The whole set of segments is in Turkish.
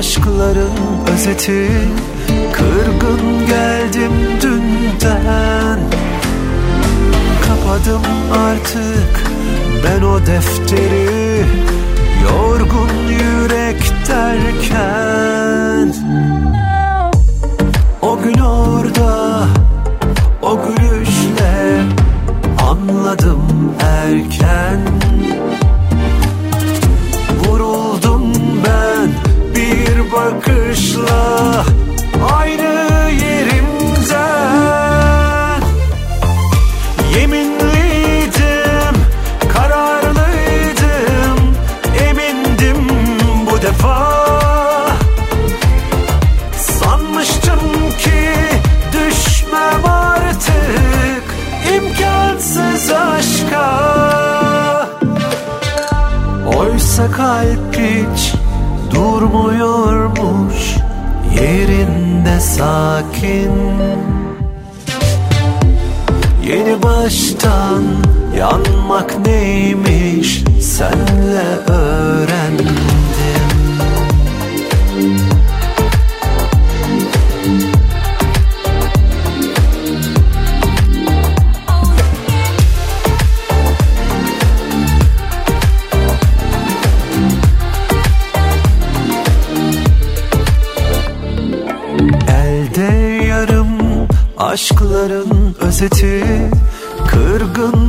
Aşkların özeti. Kırgın geldim dünden. Kapadım artık ben o defteri. Yorgun yürek derken пришла. Sakin. Yeni baştan yanmak neymiş? Senle öğrendim aşkların özeti Kırgın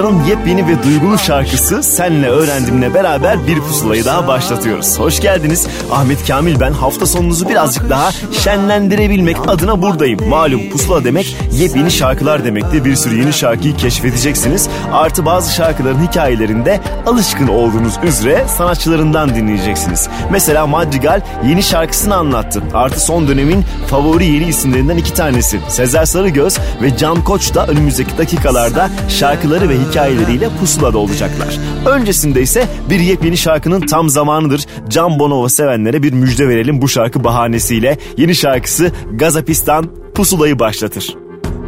Soner Arıcan'ın yepyeni ve duygulu şarkısı Senle Öğrendim'le beraber bir pusulayı daha başlatıyoruz. Hoş geldiniz. Ahmet Kamil ben. Hafta sonunuzu birazcık daha şenlendirebilmek adına buradayım. Malum pusula demek yepyeni şarkılar demekti. Bir sürü yeni şarkıyı keşfedeceksiniz. Artı bazı şarkıların hikayelerinde alışkın olduğunuz üzere sanatçılarından dinleyeceksiniz. Mesela Madrigal yeni şarkısını anlattı. Artı son dönemin favori yeni isimlerinden iki tanesi. Sezer Sarıgöz ve Can Koç da önümüzdeki dakikalarda şarkıları ve hikayeleriyle pusulada olacaklar. Öncesinde ise bir yepyeni şarkının tam zamanıdır. Can Bonomo sevenlere bir müjde verelim bu şarkı bahanesiyle. Yeni şarkısı Gazapistan pusulayı başlatır.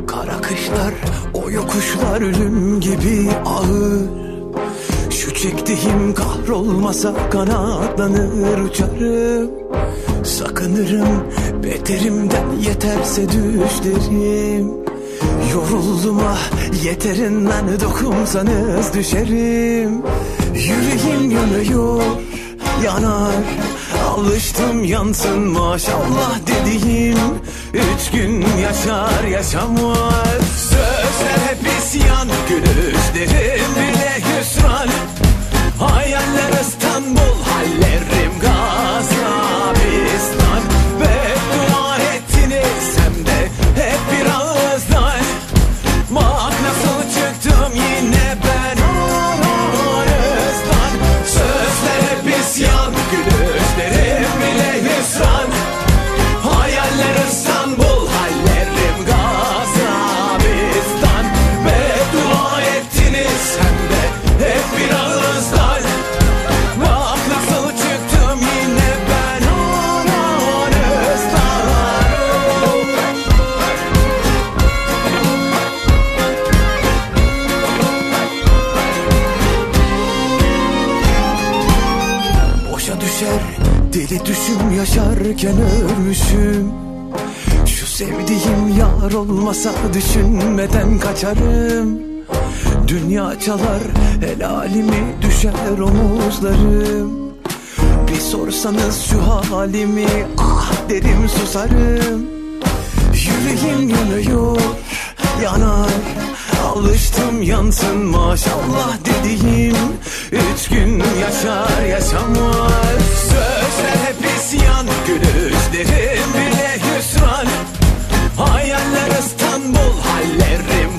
Kara kışlar, o yokuşlar ölüm gibi ağır Şu çektiğim kahrolmasa kanatlanır uçarım Sakınırım beterimden yeterse düşlerim Yoruldum ah yeterinden dokunsanız düşerim. Yüreğim yanıyor yanar. Alıştım yansın maşallah dediğim. Üç gün yaşar yaşamaz. Sözler hep isyan Gülüşlerim bile hüsran. Hayaller İstanbul Hallerim Gazan düşüm yaşarken ölmüşüm. Şu sevdiğim yar olmasa düşünmeden kaçarım. Dünya çalar helalimi düşer omuzlarım. Bir sorsanız şu halimi ah derim susarım. Yüreğim yanıyor yanar Alıştım yansın maşallah dediğim Üç gün yaşar yaşamaz. Sözler hep isyan Gülüşlerim bile hüsran. Hayaller İstanbul Hallerim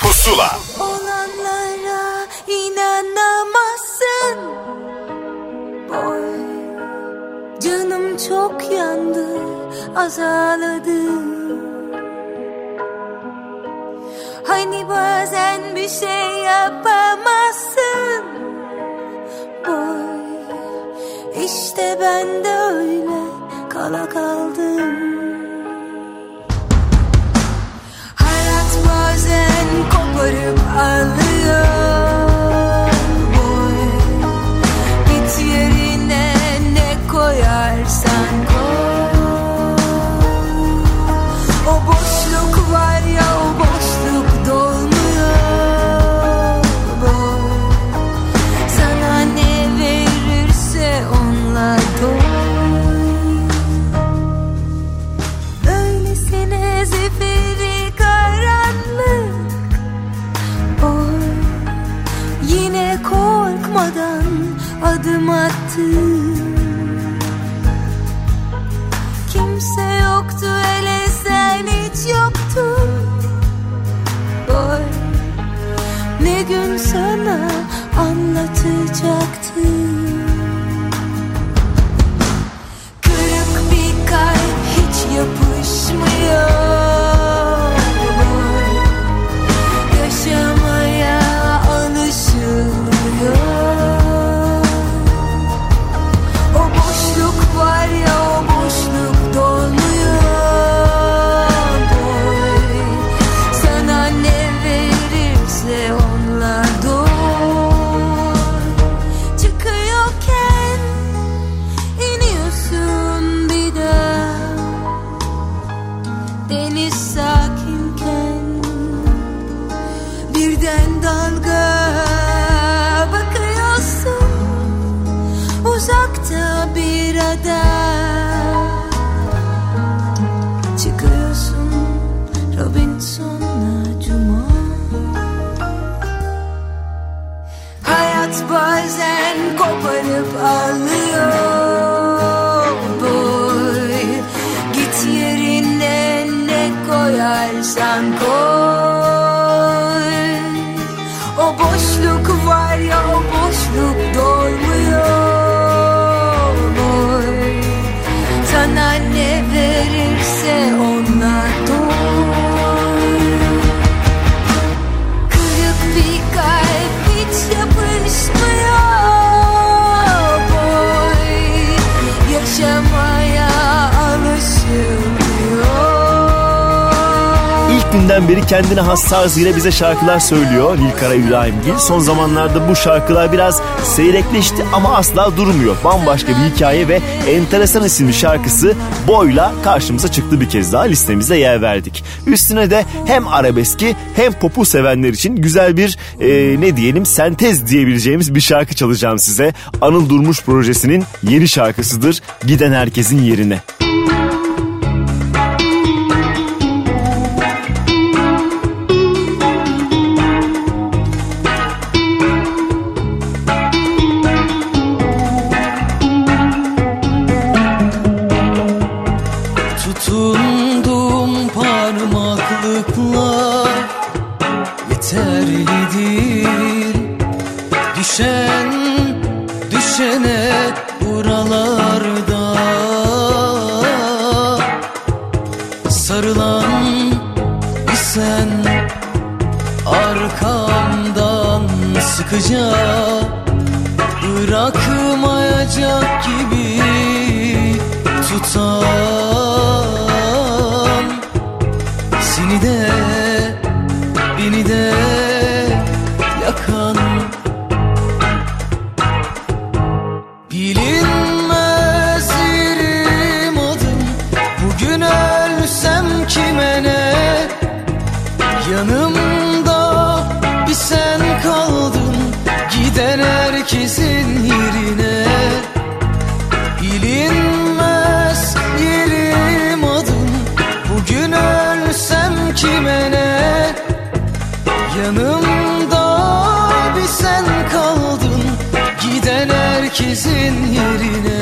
kendine has tarzıyla bize şarkılar söylüyor Nilkara İbrahimgil. Son zamanlarda bu şarkılar biraz seyrekleşti ama asla durmuyor. Bambaşka bir hikaye ve enteresan isimli şarkısı Boy'la karşımıza çıktı bir kez daha listemize yer verdik. Üstüne de hem arabeski hem popu sevenler için güzel bir e, ne diyelim sentez diyebileceğimiz bir şarkı çalacağım size. Anıl Durmuş projesinin yeni şarkısıdır Giden Herkesin Yerine. Herkesin yerine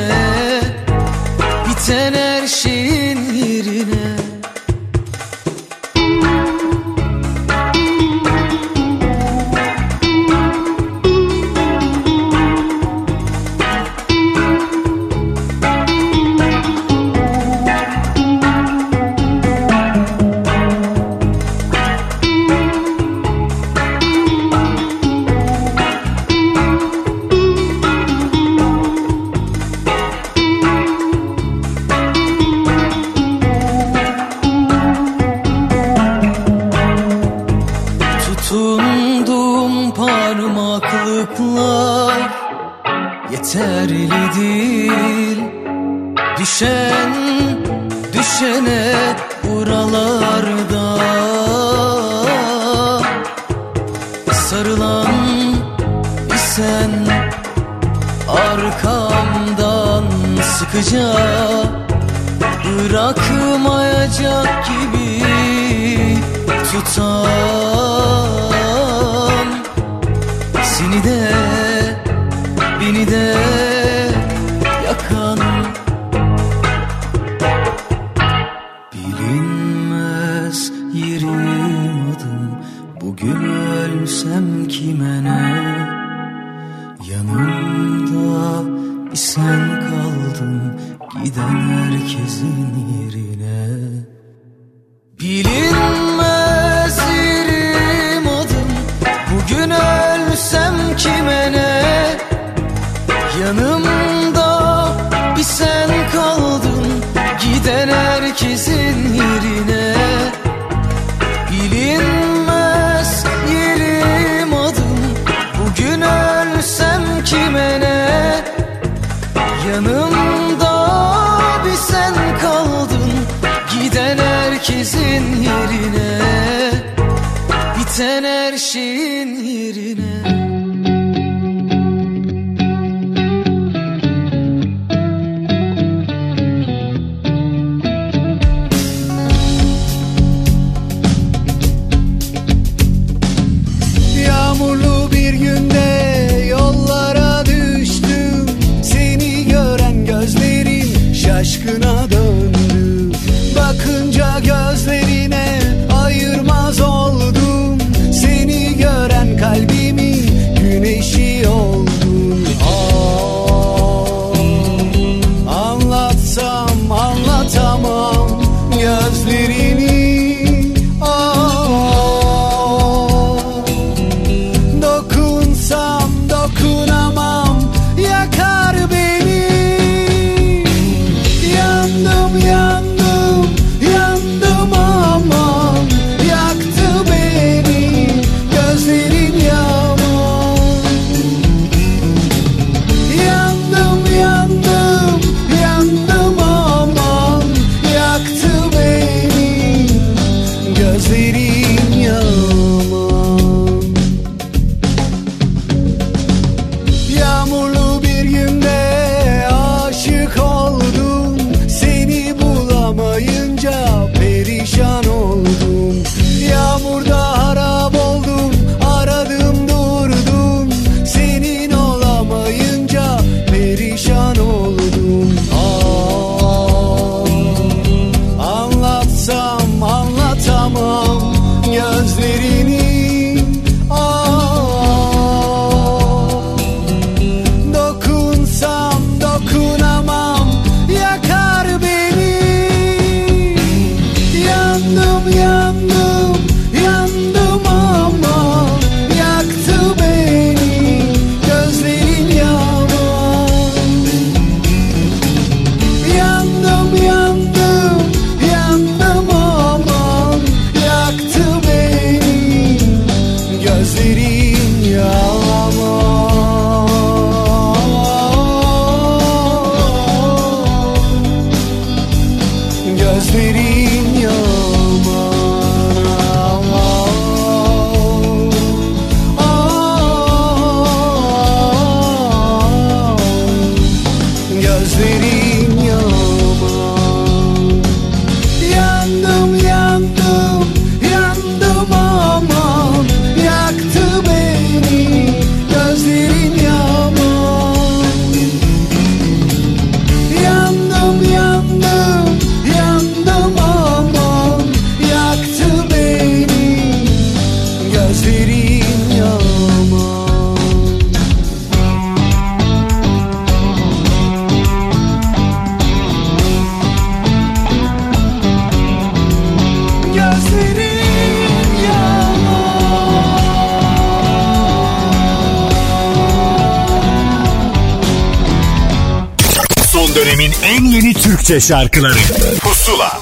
Türkçe şarkıları Pusula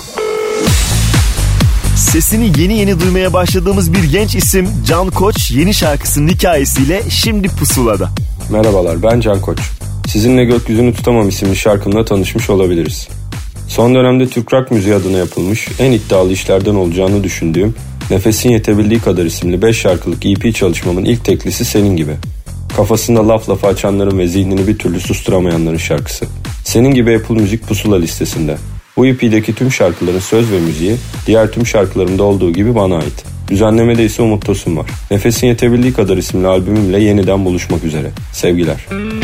Sesini yeni yeni duymaya başladığımız bir genç isim Can Koç yeni şarkısının hikayesiyle şimdi pusulada. Merhabalar ben Can Koç. Sizinle Gökyüzünü Tutamam isimli şarkımla tanışmış olabiliriz. Son dönemde Türk rock müziği adına yapılmış en iddialı işlerden olacağını düşündüğüm Nefesin Yetebildiği Kadar isimli 5 şarkılık EP çalışmamın ilk teklisi senin gibi. Kafasında laf lafa açanların ve zihnini bir türlü susturamayanların şarkısı. Senin gibi Apple Müzik pusula listesinde. Bu EP'deki tüm şarkıların söz ve müziği diğer tüm şarkılarımda olduğu gibi bana ait. Düzenlemede ise Umut Tosun var. Nefesin Yetebildiği Kadar isimli albümümle yeniden buluşmak üzere. Sevgiler. Dilimin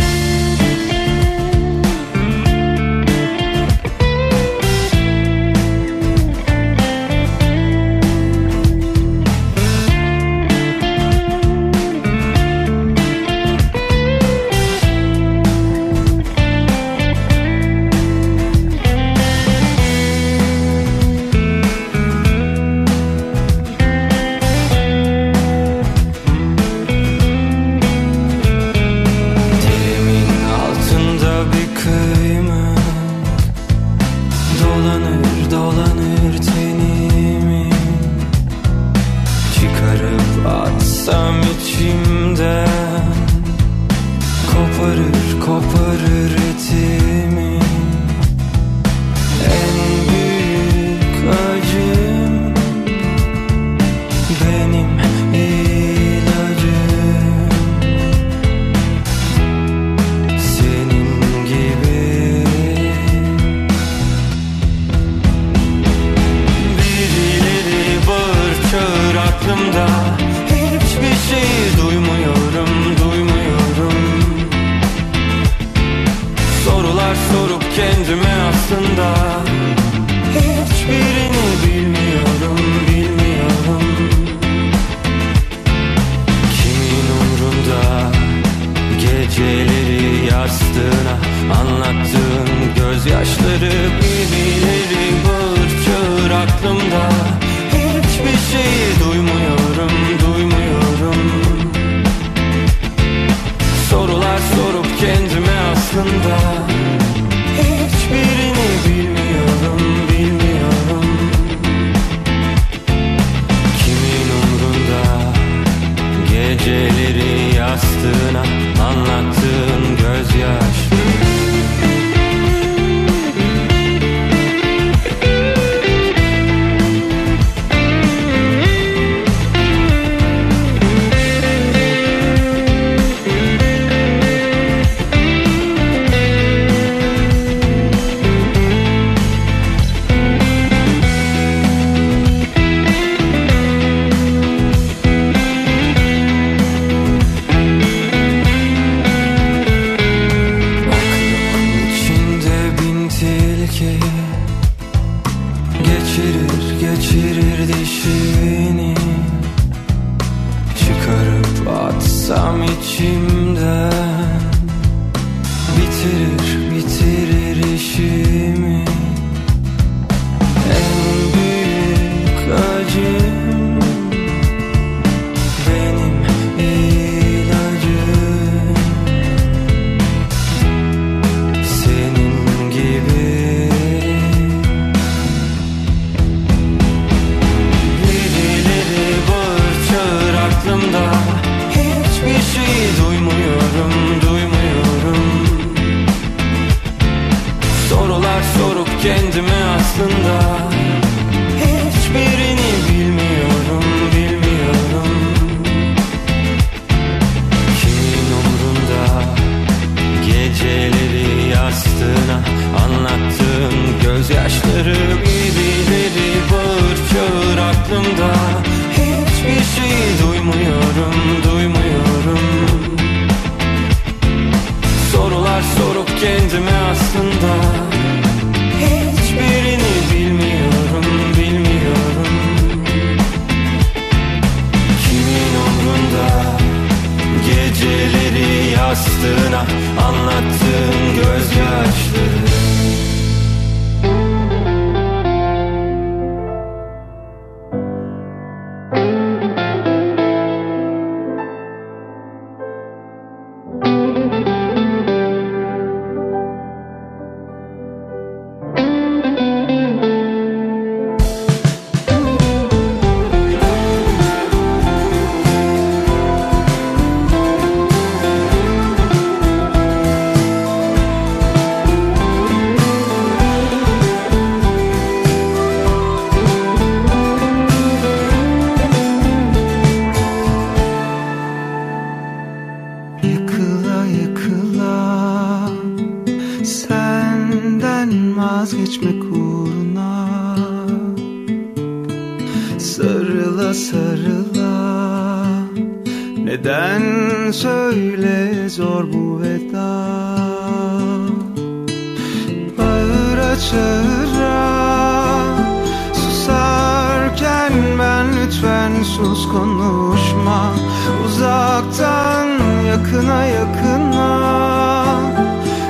yakına yakına.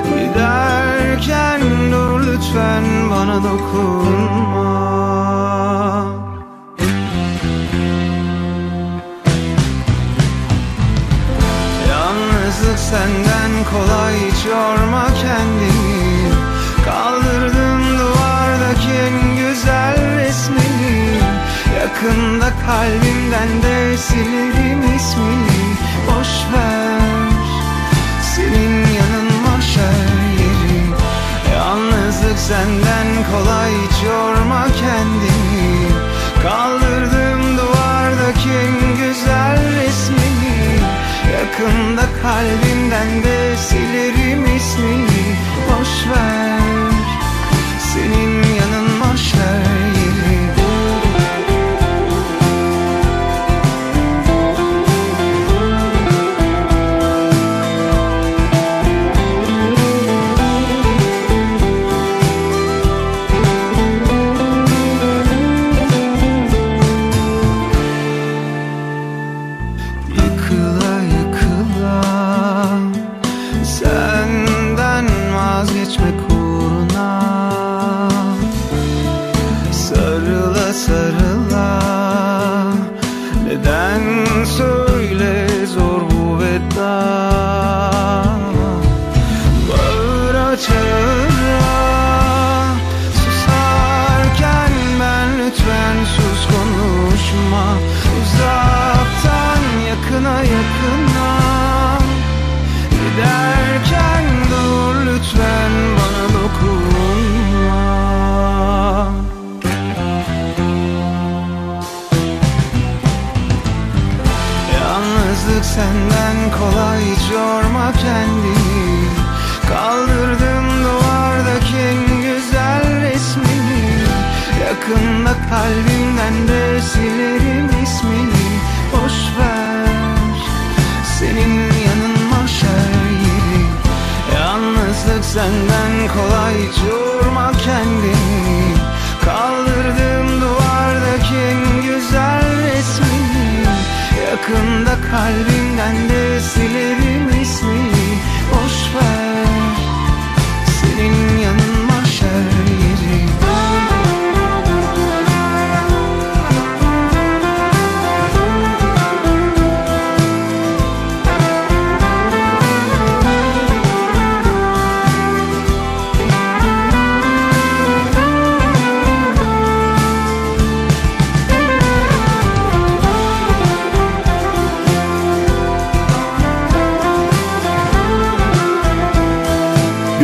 Giderken dur lütfen bana dokunma. Yalnızlık senden kolay hiç yorma kendini. Kaldırdım duvardaki en güzel resmini. Yakında kalbimden de sildim ismini. Boş ver. Senden kolay hiç yorma kendini Kaldırdım duvardaki en güzel resmini Yakında kalbimden de silerim ismini Boşver kalbimden de silin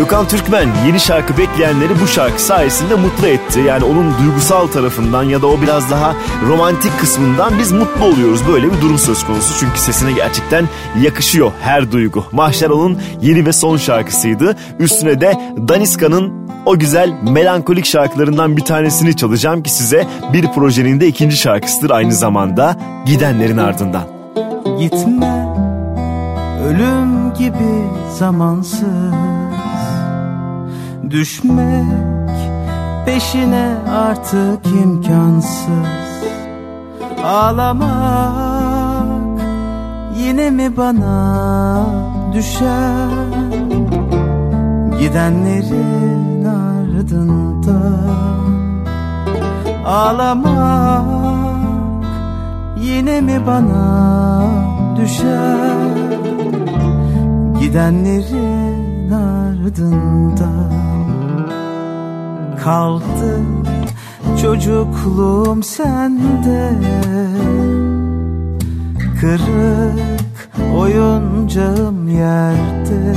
Gökhan Türkmen yeni şarkı bekleyenleri bu şarkı sayesinde mutlu etti. Yani onun duygusal tarafından ya da o biraz daha romantik kısmından biz mutlu oluyoruz. Böyle bir durum söz konusu çünkü sesine gerçekten yakışıyor her duygu. Mahşer onun yeni ve son şarkısıydı. Üstüne de Daniska'nın o güzel melankolik şarkılarından bir tanesini çalacağım ki size bir projenin de ikinci şarkısıdır aynı zamanda Gidenlerin Ardından. Gitme ölüm gibi zamansız Düşmek peşine artık imkansız. Ağlamak yine mi bana düşer? Gidenlerin ardından Ağlamak yine mi bana düşer? Gidenlerin ardından Kaldı. Çocukluğum sende. Kırık oyuncağım yerde.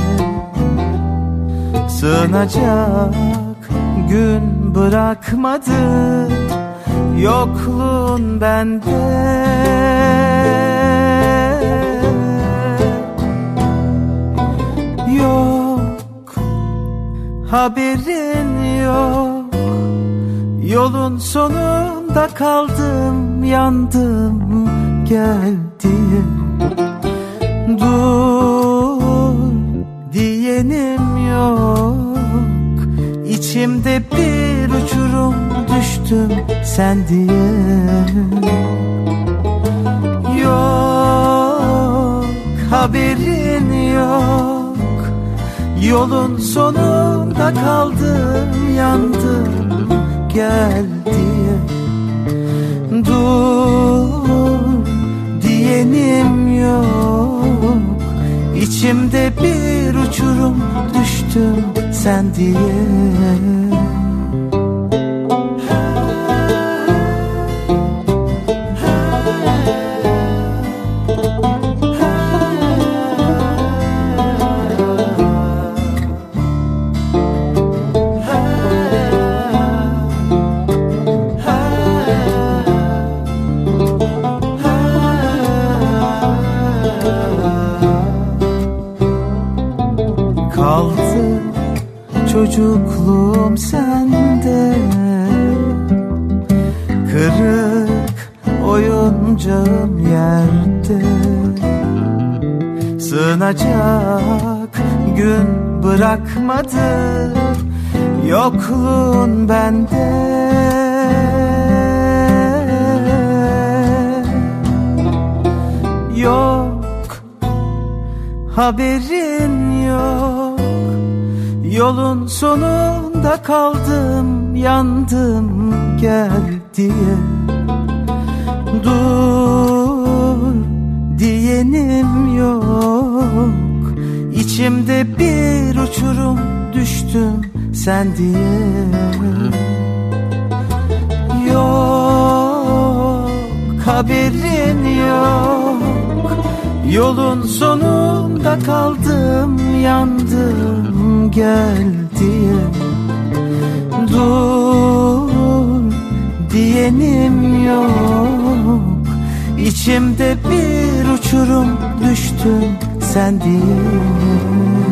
Sığınacak gün bırakmadı. Yokluğun bende. Yok. Haberin yok Yolun sonunda kaldım yandım gel diye Dur diyenim yok. İçimde bir uçurum düştüm sen diye. Yok haberin yok. Yolun sonunda kaldım yandım gel Dur diyenim yok. İçimde bir uçurum düştüm sen diye çocukluğum sende. Kırık oyuncağım yerde. Sığınacak gün bırakmadı. Yokluğun bende. Yok haberin yok Yolun sonunda kaldım yandım gel diye. Dur diyenim yok. İçimde bir uçurum düştüm sen diye. Yok haberin yok. Yolun sonunda kaldım yandım gel diye Dur diyenim yok. İçimde bir uçurum düştüm sen diye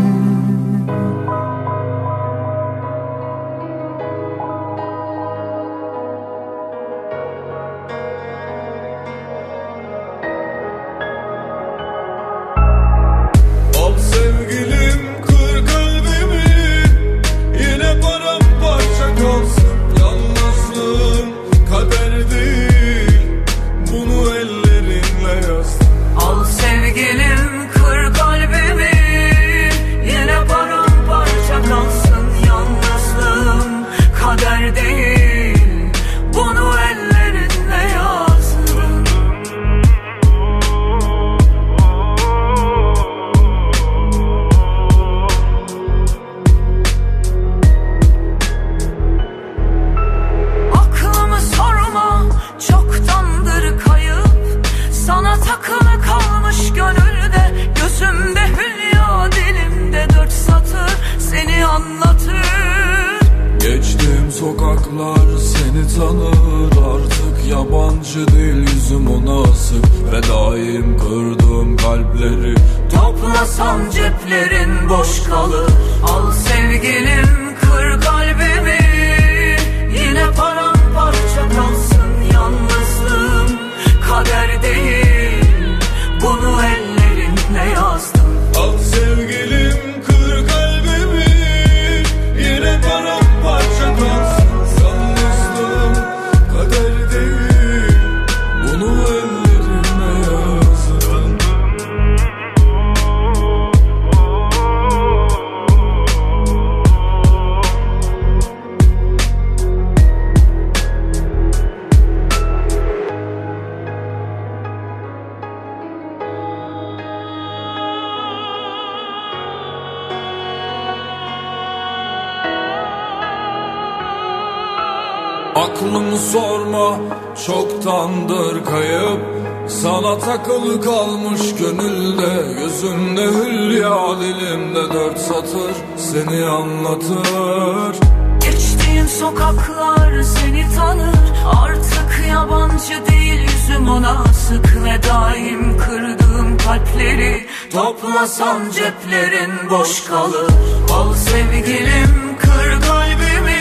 çoktandır kayıp Sana takılı kalmış gönülde Gözümde hülya dilimde dört satır Seni anlatır. Geçtiğim sokaklar seni tanır Artık yabancı değil yüzüm ona. Sık Ve daim kırdığım kalpleri Toplasan ceplerin boş kalır. Al sevgilim kır kalbimi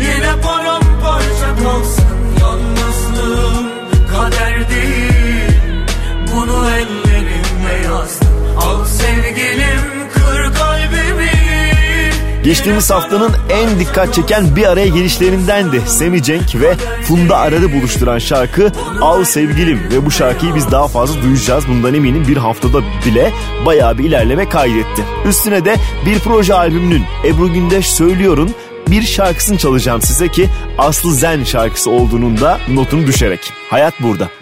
Yine paramparça kalsın bunu ellerimle yazdım Al sevgilim kır kalbimi Geçtiğimiz haftanın en dikkat çeken bir araya gelişlerindendi. Semi Cenk ve Funda Arar'ı buluşturan şarkı Al Sevgilim ve bu şarkıyı biz daha fazla duyacağız. Bundan eminim bir haftada bile bayağı bir ilerleme kaydetti. Üstüne de bir proje albümünün Ebru Gündeş Söylüyor'un bir şarkısını çalacağım size ki Aslı Zen şarkısı olduğunun da notunu düşerek. Hayat burada.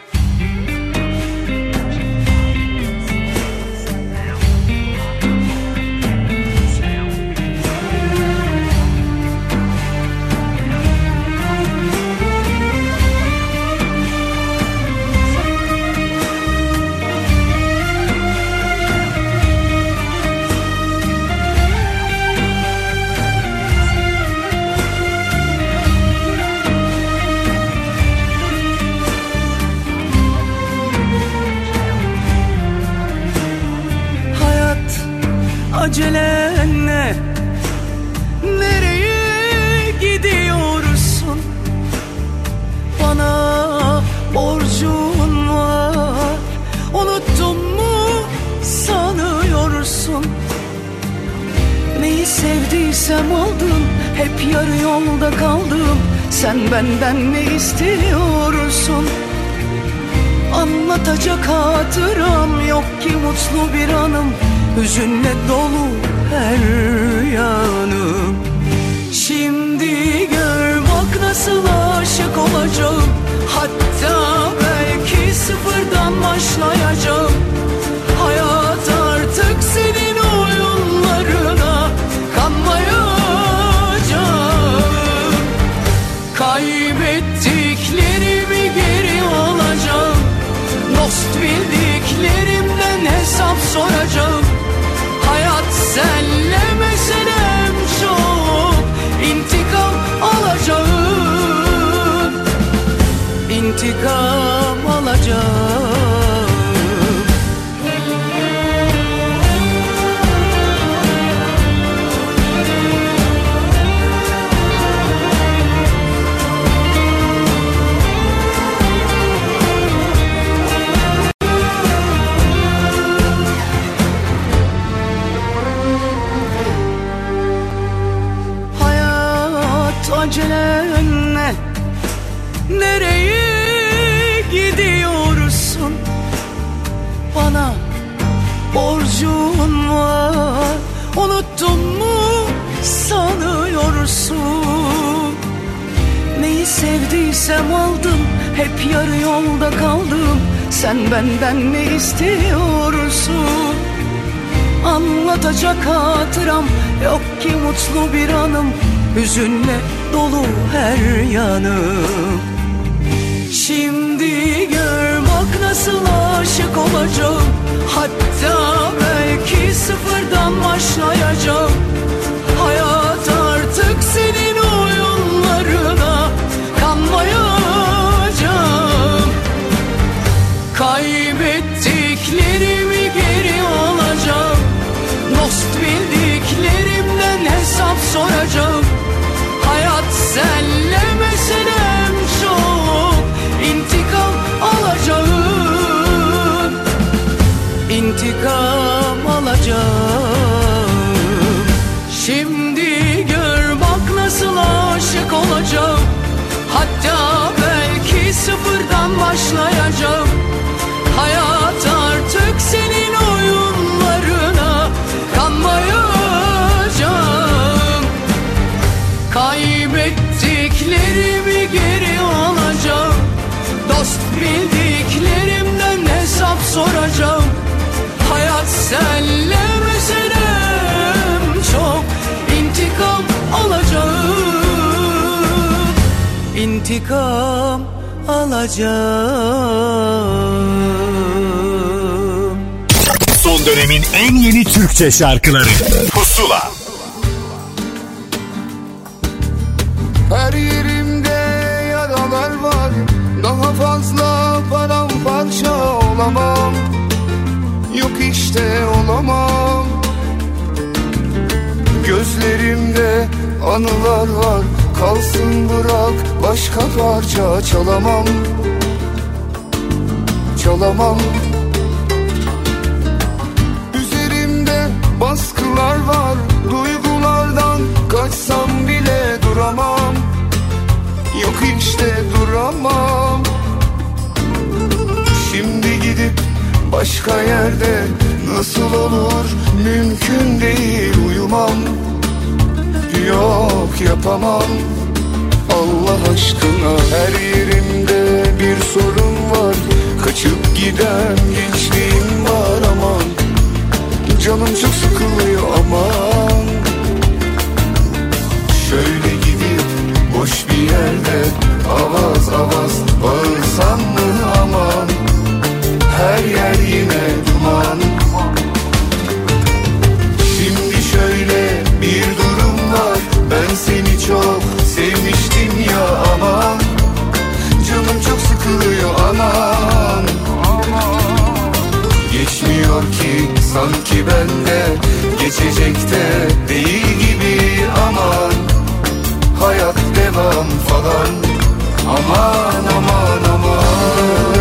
Soracağım sevdiysem aldım Hep yarı yolda kaldım. Sen benden ne istiyorsun? Anlatacak hatıram yok ki mutlu bir anım. Hüzünle dolu her yanım. Şimdi gör bak nasıl aşık olacağım. Hatta belki sıfırdan başlayacağım. Hayat artık senin Kaybettiklerimi geri alacağım. Dost bildiklerimden hesap soracağım. Hayat senle meselem çok. İntikam alacağım. İntikam alacağım. Şimdi gör bak nasıl aşık olacağım. Hatta belki sıfırdan başlayacağım senin oyunlarına kanmayacağım. Kaybettiklerimi geri alacağım. Dost bildiklerimden hesap soracağım. Hayat senle meselem çok intikam alacağım. İntikam alacağım dönemin en yeni Türkçe şarkıları. Pusula. Her yerimde yaralar var. Daha fazla paramparça olamam. Yok işte olamam. Gözlerimde anılar var. Kalsın bırak başka parça çalamam. Çalamam Yok işte duramam. Şimdi gidip başka yerde Nasıl olur? Mümkün değil uyumam. Yok yapamam. Allah aşkına her yerimde bir sorun var. Kaçıp giden gençliğim var aman. Canım çok sıkılıyor aman. Şöyle boş bir yerde Avaz avaz bağırsam mı aman? Her yer yine duman. Şimdi şöyle bir durum var. Ben seni çok sevmiştim ya aman. Canım çok sıkılıyor aman. Geçmiyor ki sanki bende Geçecek de değil gibi aman. Hayat devam falan. Aman aman aman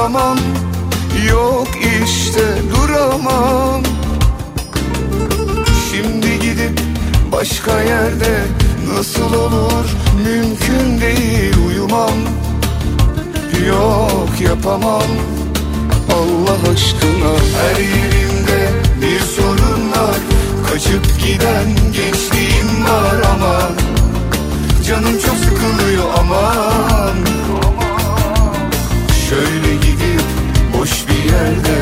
duramam. Yok işte duramam. Şimdi gidip başka yerde Nasıl olur? Mümkün değil uyumam. Yok yapamam. Allah aşkına. Her yerimde bir sorun var. Kaçıp giden gençliğim var aman. Canım çok sıkılıyor aman. Şöyle bir yerde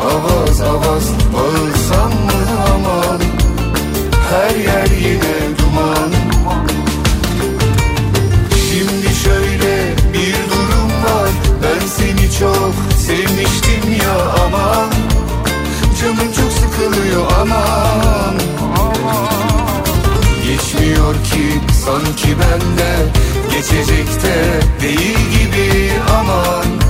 Avaz avaz bağırsam mı aman? Her yer yine duman. Şimdi şöyle bir durum var. Ben seni çok sevmiştim ya aman. Canım çok sıkılıyor aman. Geçmiyor ki sanki bende Geçecek de değil gibi aman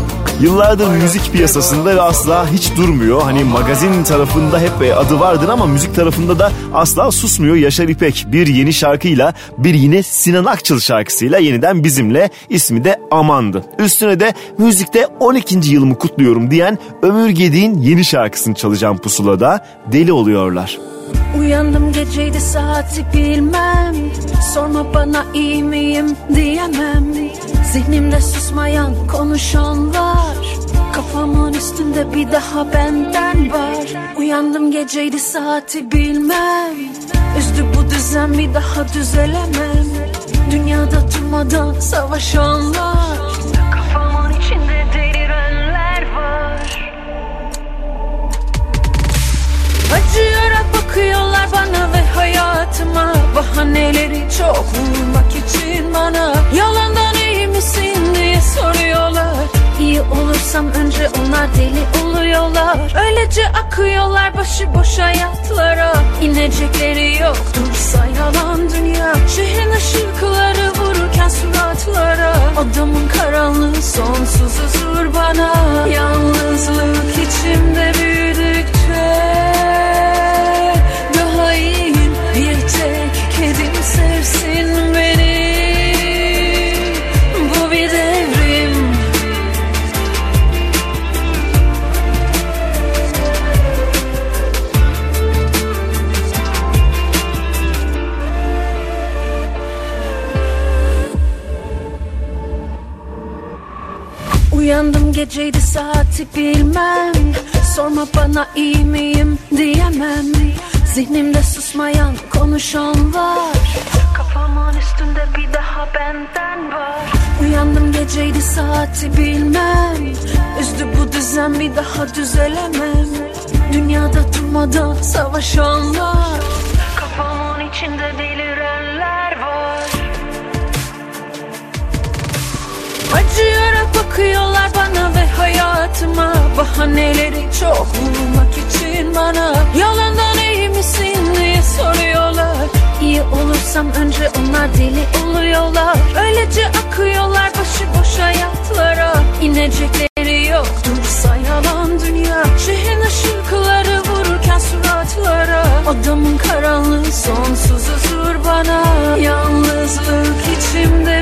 Yıllardır müzik piyasasında ve asla hiç durmuyor. Hani magazin tarafında hep e, adı vardır ama müzik tarafında da asla susmuyor. Yaşar İpek bir yeni şarkıyla bir yine Sinan Akçıl şarkısıyla yeniden bizimle ismi de Aman'dı. Üstüne de müzikte 12. yılımı kutluyorum diyen Ömür Gedik'in yeni şarkısını çalacağım pusulada Deli Oluyorlar. Uyandım geceydi saati bilmem. Sorma bana iyi miyim diyemem. Zihnimde susmayan konuşanlar. Kafamın üstünde bir daha benden var. Uyandım geceydi saati bilmem. Üzdü bu düzen bir daha düzelemem. Dünyada durmadan savaşanlar. Kafamın içinde delirenler var. Acıyarak bakıyorlar bana ve hayatıma Bahaneleri çok vurmak için bana. Yalandan iyi misin diye soruyorlar. İyi olursam önce onlar deli oluyorlar. Öylece akıyorlar başıboş hayatlara İnecekleri yok dursa yalan dünya. Şehrin ışıkları vururken suratlara. Odamın karanlığı sonsuz huzur bana. Yalnızlık içimde büyüdükçe geceydi saati bilmem. Sorma bana iyi miyim diyemem. Zihnimde susmayan konuşan var. Kafamın üstünde bir daha benden var. Uyandım geceydi saati bilmem. Üzdü bu düzen bir daha düzelemem. Dünyada durmadan savaşanlar Kafamın içinde delirenler var. Acıyarak bakıyorlar bana ve hayatıma Bahaneleri çok vurmak için bana. Yalandan iyi misin diye soruyorlar. İyi olursam önce onlar deli oluyorlar. Öylece akıyorlar başıboş hayatlara İnecekleri yok dursa yalan dünya. Şehrin ışıkları vururken suratlara. Odamın karanlığı sonsuz huzur bana. Yalnızlık içimde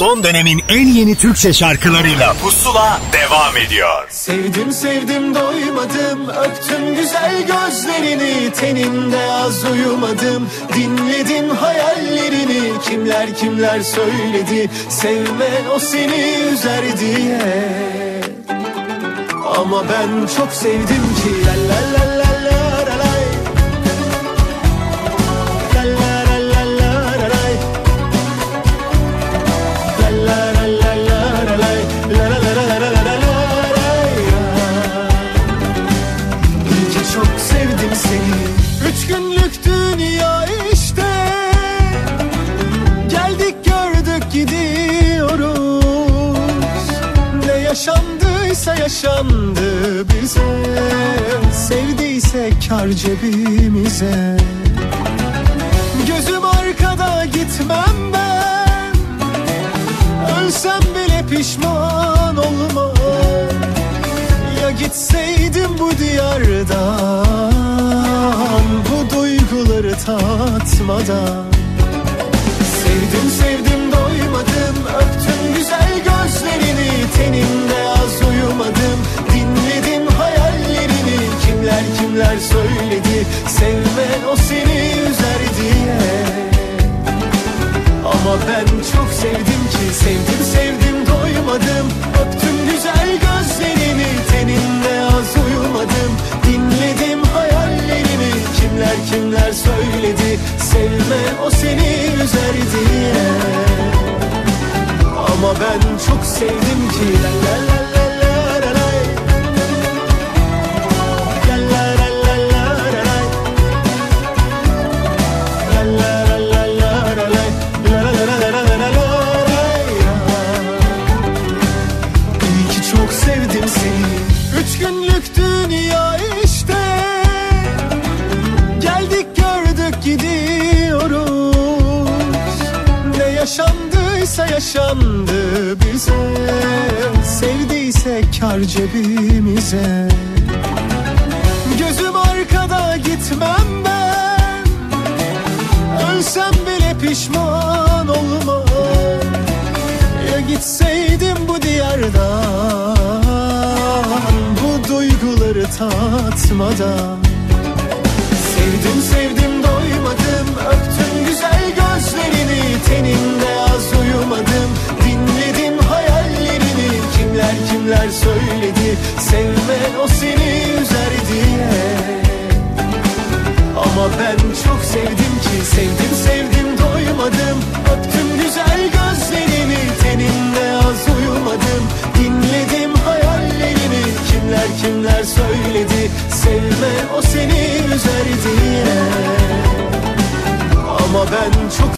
Son dönemin en yeni Türkçe şarkılarıyla Pusula devam ediyor. Sevdim sevdim doymadım. Öptüm güzel gözlerini. Teninde az uyumadım. Dinledim hayallerini. Kimler kimler söyledi? Sevme o seni üzer diye. Ama ben çok sevdim ki la la la la Sevdiyse kar cebimize. Gözüm arkada gitmem ben. Ölsem bile pişman olmam. Ya gitseydim bu diyardan Bu duyguları tatmadan. Sevdim sevdim doymadım. Öptüm güzel gözlerini Teninde az uyumadım. Dinledim Kimler kimler söyledi. Sevme o seni üzer diye. Ama ben çok sevdim ki Sevdim sevdim doymadım. Öptüm güzel gözlerini Teninde az uyumadım. Dinledim hayallerini Kimler kimler söyledi. Sevme o seni üzer diye. Ama ben çok sevdim ki la la la la yaşandıysa yaşandı bize. Sevdiyse kar cebimize. Gözüm arkada gitmem ben. Ölsem bile pişman olmam. Ya gitseydim bu diyardan Bu duyguları tatmadan. Sevdim sevdim doymadım. Öptüm güzel gözlerini Teninde kimler söyledi? Sevme o seni üzer diye. Ama ben çok sevdim ki Sevdim sevdim doymadım. Öptüm güzel gözlerini Tenimle az uyumadım. Dinledim hayallerini Kimler kimler söyledi? Sevme o seni üzer diye. Ama ben çok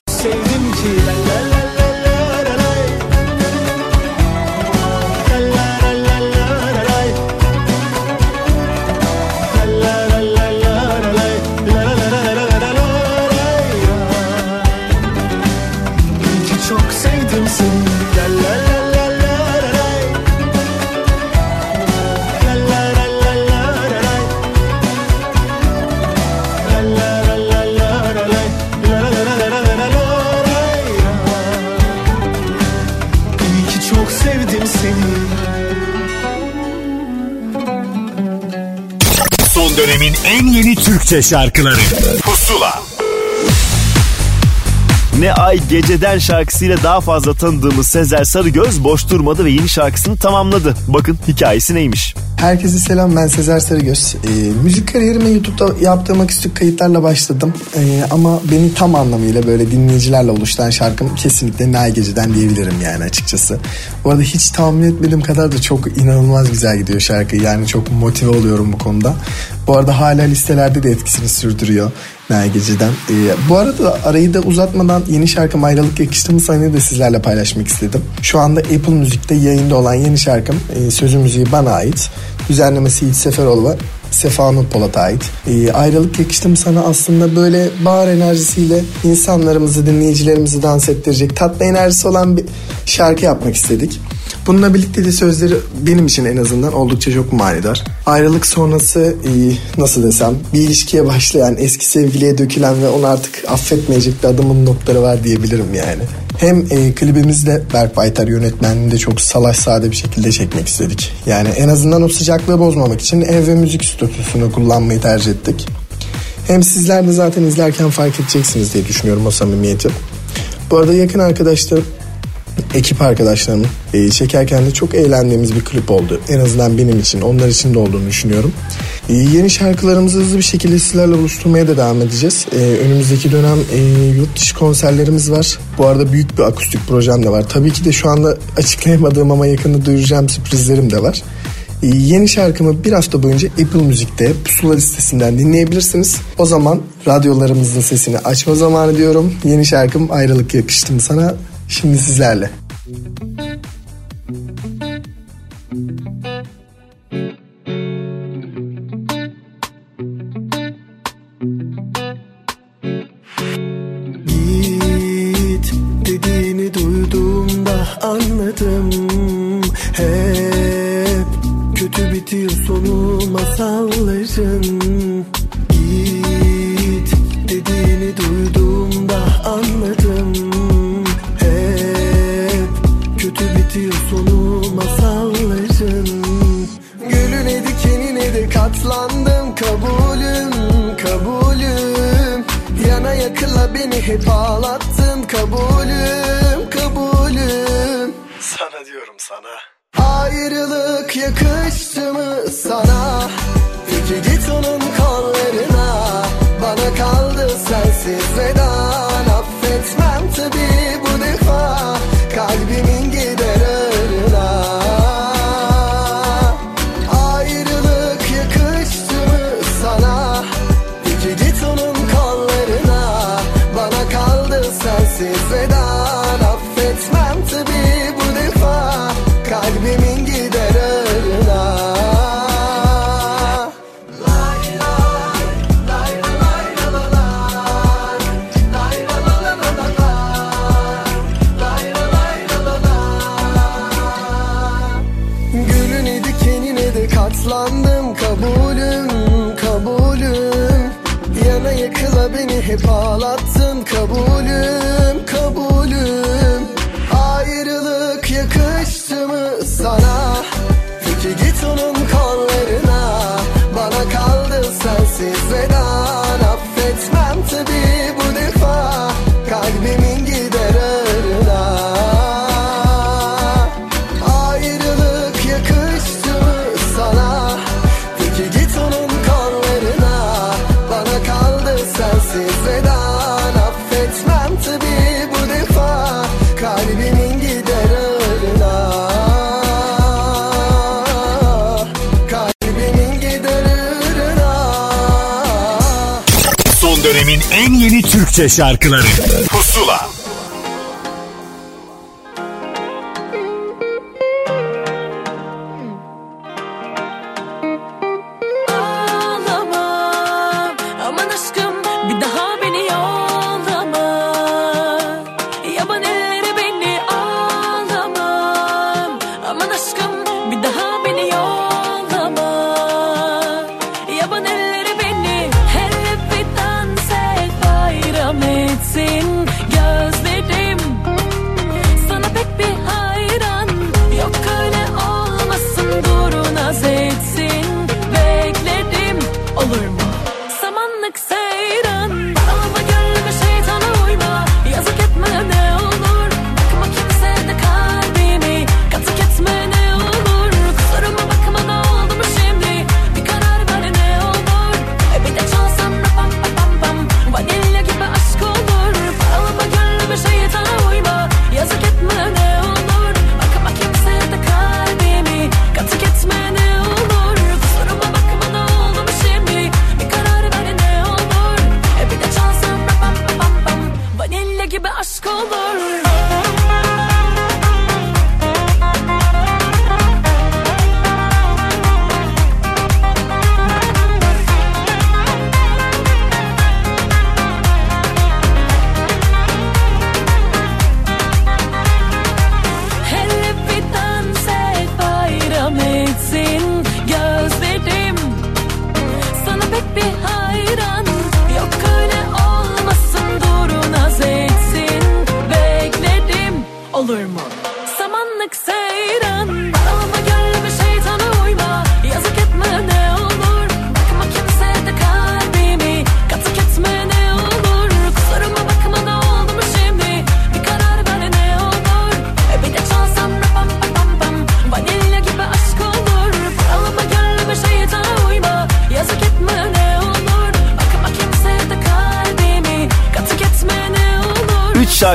Türkçe şarkıları Pusula Ne Ay Geceden şarkısıyla daha fazla tanıdığımız Sezer Sarıgöz boş durmadı ve yeni şarkısını tamamladı. Bakın hikayesi neymiş? Herkese selam ben Sezer Sarıgöz. Ee, müzik kariyerime YouTube'da yaptığım aküstik kayıtlarla başladım. Ee, ama beni tam anlamıyla böyle dinleyicilerle oluşturan şarkım kesinlikle Nay Gece'den diyebilirim yani açıkçası. Bu arada hiç tahmin etmediğim kadar da çok inanılmaz güzel gidiyor şarkı. Yani çok motive oluyorum bu konuda. Bu arada hala listelerde de etkisini sürdürüyor Nay Gece'den. Ee, bu arada arayı da uzatmadan yeni şarkım Ayrılık Yakıştı mı da sizlerle paylaşmak istedim. Şu anda Apple Müzik'te yayında olan yeni şarkım e, sözü müziği bana ait. Düzenlemesi Yiğit Seferoğlu ve Sefa Nur Polat'a ait. E, ayrılık yakıştım sana aslında böyle bağır enerjisiyle insanlarımızı, dinleyicilerimizi dans ettirecek tatlı enerjisi olan bir şarkı yapmak istedik. Bununla birlikte de sözleri benim için en azından oldukça çok manidar. Ayrılık sonrası e, nasıl desem bir ilişkiye başlayan, eski sevgiliye dökülen ve onu artık affetmeyecek bir adamın notları var diyebilirim yani. Hem e, klibimizi de Berk Baytar yönetmenliğinde çok salaş sade bir şekilde çekmek istedik. Yani en azından o sıcaklığı bozmamak için ev ve müzik stüdyosunu kullanmayı tercih ettik. Hem sizler de zaten izlerken fark edeceksiniz diye düşünüyorum o samimiyeti. Bu arada yakın arkadaşlarım ekip arkadaşlarımın e, çekerken de çok eğlendiğimiz bir klip oldu. En azından benim için, onlar için de olduğunu düşünüyorum. E, yeni şarkılarımızı hızlı bir şekilde sizlerle buluşturmaya da devam edeceğiz. E, önümüzdeki dönem e, yurt dışı konserlerimiz var. Bu arada büyük bir akustik projem de var. Tabii ki de şu anda açıklayamadığım ama yakında duyuracağım sürprizlerim de var. E, yeni şarkımı bir hafta boyunca Apple Müzik'te pusula listesinden dinleyebilirsiniz. O zaman radyolarımızın sesini açma zamanı diyorum. Yeni şarkım Ayrılık Yakıştım Sana şimdi sizlerle. Git dediğini duyduğumda anladım Hep kötü bitiyor sonu masalların hep ağlattın kabulüm kabulüm. Sana diyorum sana. Ayrılık yakıştı mı sana? Peki git onun kollarına. Bana kaldı sensiz vedan Türkçe şarkıları.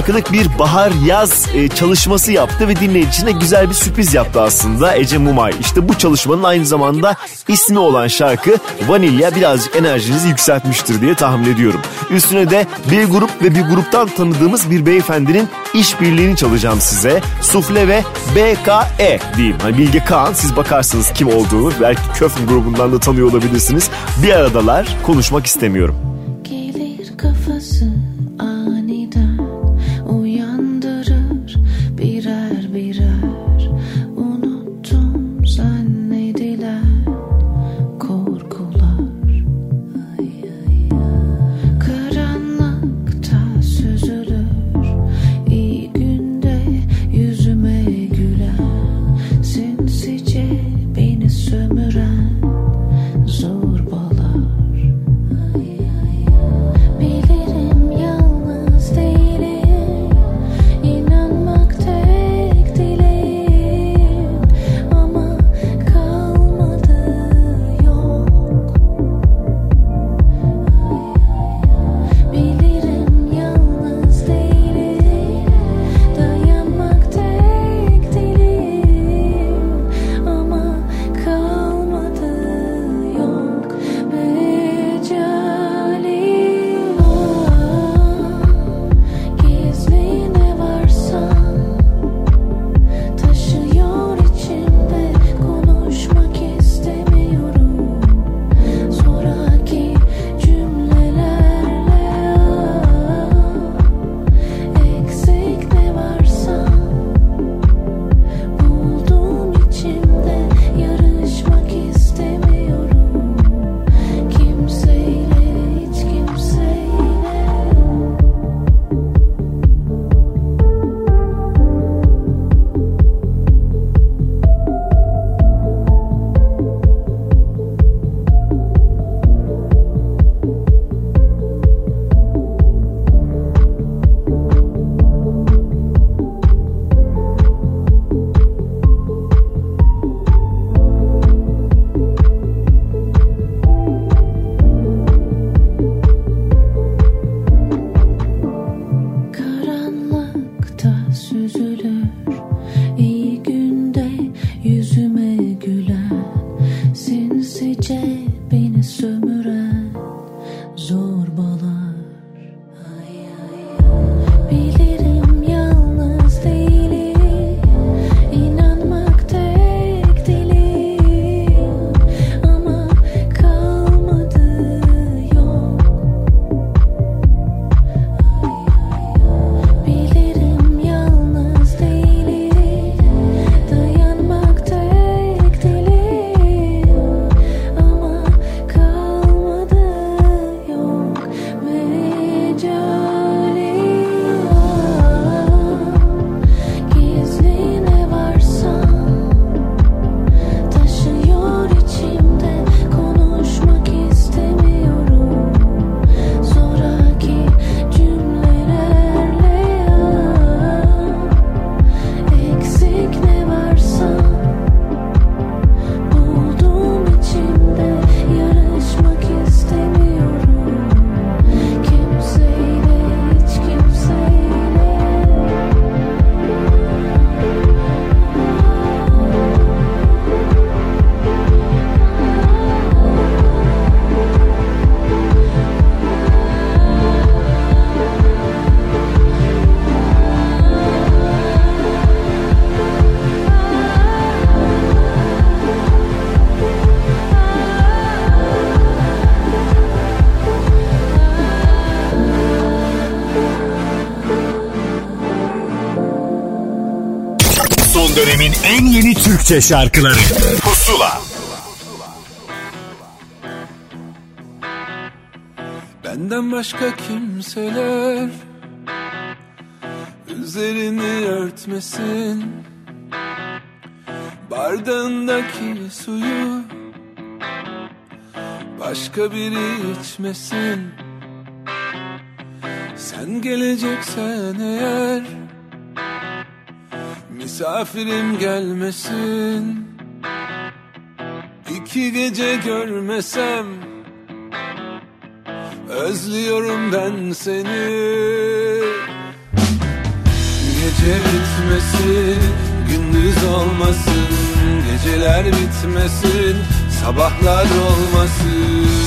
şarkılık bir bahar yaz e, çalışması yaptı ve dinleyicisine güzel bir sürpriz yaptı aslında Ece Mumay. İşte bu çalışmanın aynı zamanda ismi olan şarkı Vanilya birazcık enerjinizi yükseltmiştir diye tahmin ediyorum. Üstüne de bir grup ve bir gruptan tanıdığımız bir beyefendinin işbirliğini çalacağım size. Sufle ve BKE diyeyim. Hani Bilge Kağan siz bakarsınız kim olduğunu belki Köfün grubundan da tanıyor olabilirsiniz. Bir aradalar konuşmak istemiyorum. Yeni Türkçe şarkıları. Pusula. Benden başka kimseler Üzerini örtmesin. Bardağındaki suyu Başka biri içmesin. Sen geleceksen eğer Misafirim gelmesin. İki gece görmesem Özlüyorum ben seni. Gece bitmesin Gündüz olmasın. Geceler bitmesin Sabahlar olmasın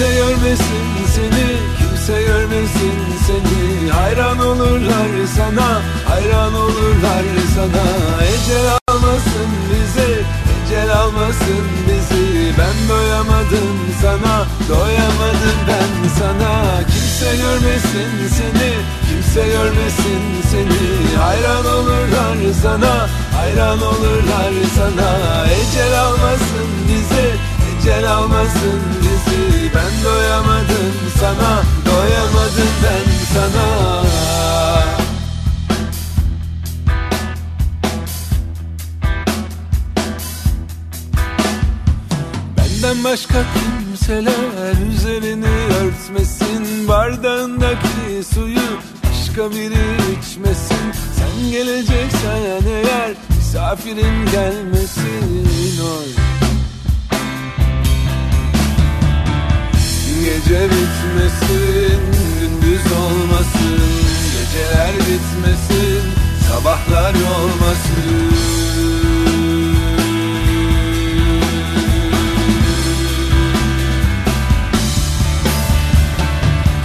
Kimse görmesin seni Kimse görmesin seni. Hayran olurlar sana Hayran olurlar sana. Ecel almasın bizi Ecel almasın bizi. Ben doyamadım sana Doyamadım ben sana. Kimse görmesin seni Kimse görmesin seni. Hayran olurlar sana Hayran olurlar sana. Ecel almasın bizi Ecel almasın bizi doyamadım sana Doyamadım ben sana. Benden başka kimseler üzerini örtmesin Bardağındaki suyu başka biri içmesin. Sen geleceksen eğer misafirin gelmesin oy Gece bitmesin, gündüz olmasın. Geceler bitmesin, sabahlar olmasın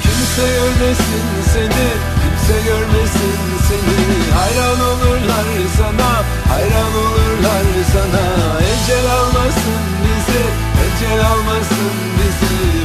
Kimse görmesin seni, kimse görmesin seni. Hayran olurlar sana, hayran olurlar sana. Ecel almasın bizi, ecel almasın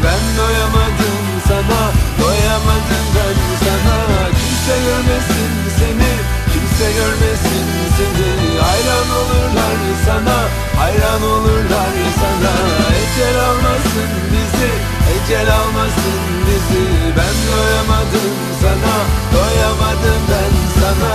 Ben doyamadım sana, doyamadım ben sana. Kimse görmesin seni, kimse görmesin seni. Hayran olurlar sana, hayran olurlar sana. Ecel almasın bizi, ecel almasın bizi. Ben doyamadım sana, doyamadım ben sana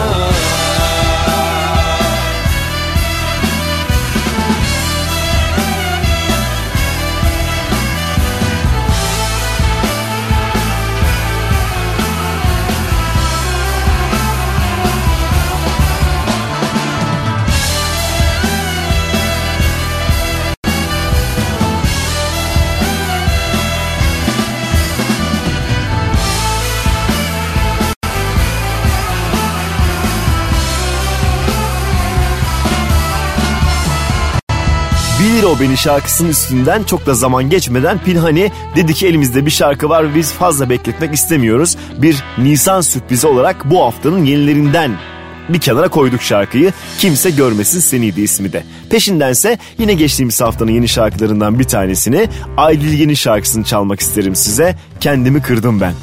Bilir o beni şarkısının üstünden çok da zaman geçmeden Pinhani dedi ki elimizde bir şarkı var biz fazla bekletmek istemiyoruz. Bir Nisan sürprizi olarak bu haftanın yenilerinden bir kenara koyduk şarkıyı. Kimse görmesin seniydi ismi de. Peşindense yine geçtiğimiz haftanın yeni şarkılarından bir tanesini Aydil Yeni şarkısını çalmak isterim size. Kendimi kırdım ben.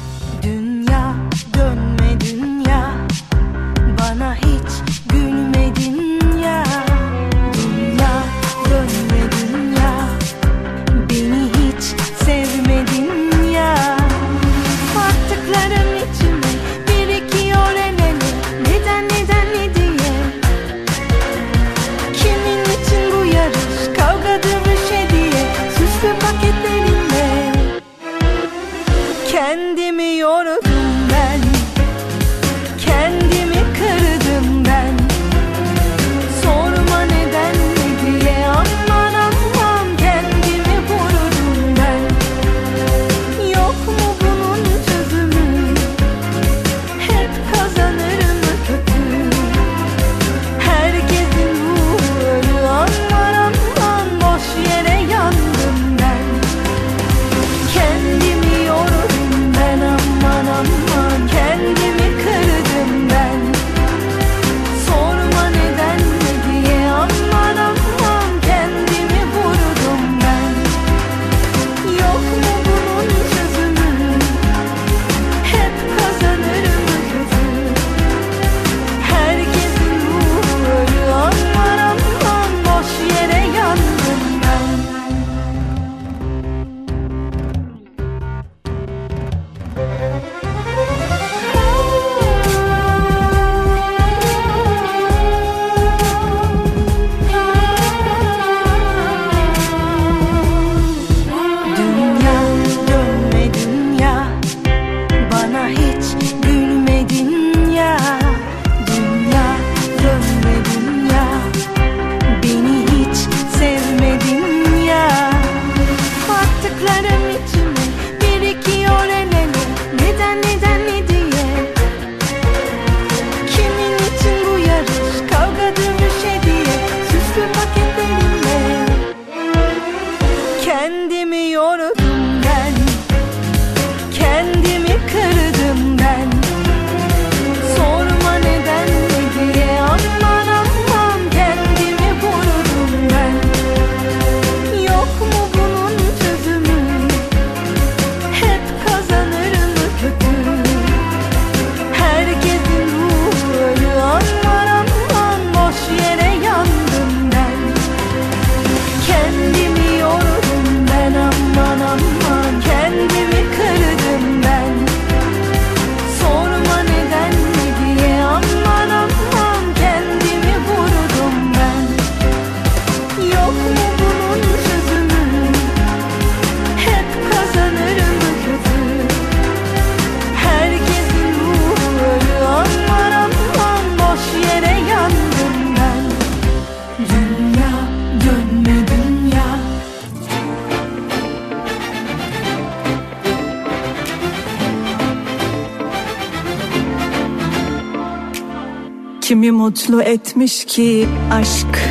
Ki aşk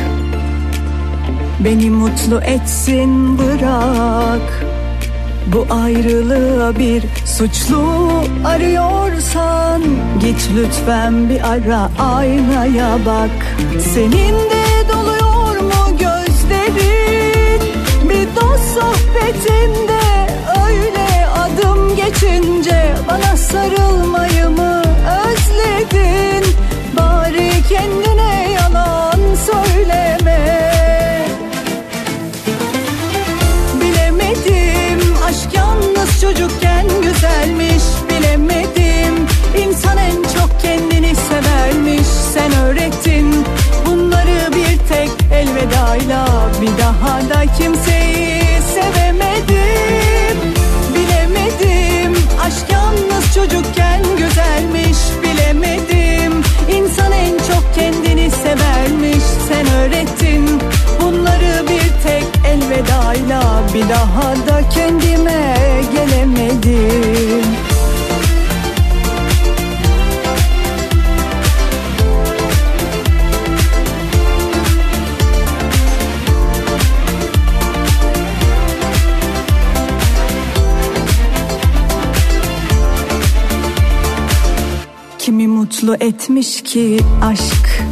Beni mutlu etsin bırak. Bu ayrılığa bir suçlu arıyorsan Git lütfen bir ara aynaya bak. Senin de doluyor mu gözlerin? Bir dost sohbetinde öyle adım geçince elvedayla Bir daha da kimseyi sevemedim. Bilemedim aşk yalnız çocukken güzelmiş Bilemedim. İnsan en çok kendini severmiş Sen öğrettin. Bunları bir tek elvedayla Bir daha da kendime gelemedim mutlu etmiş ki aşk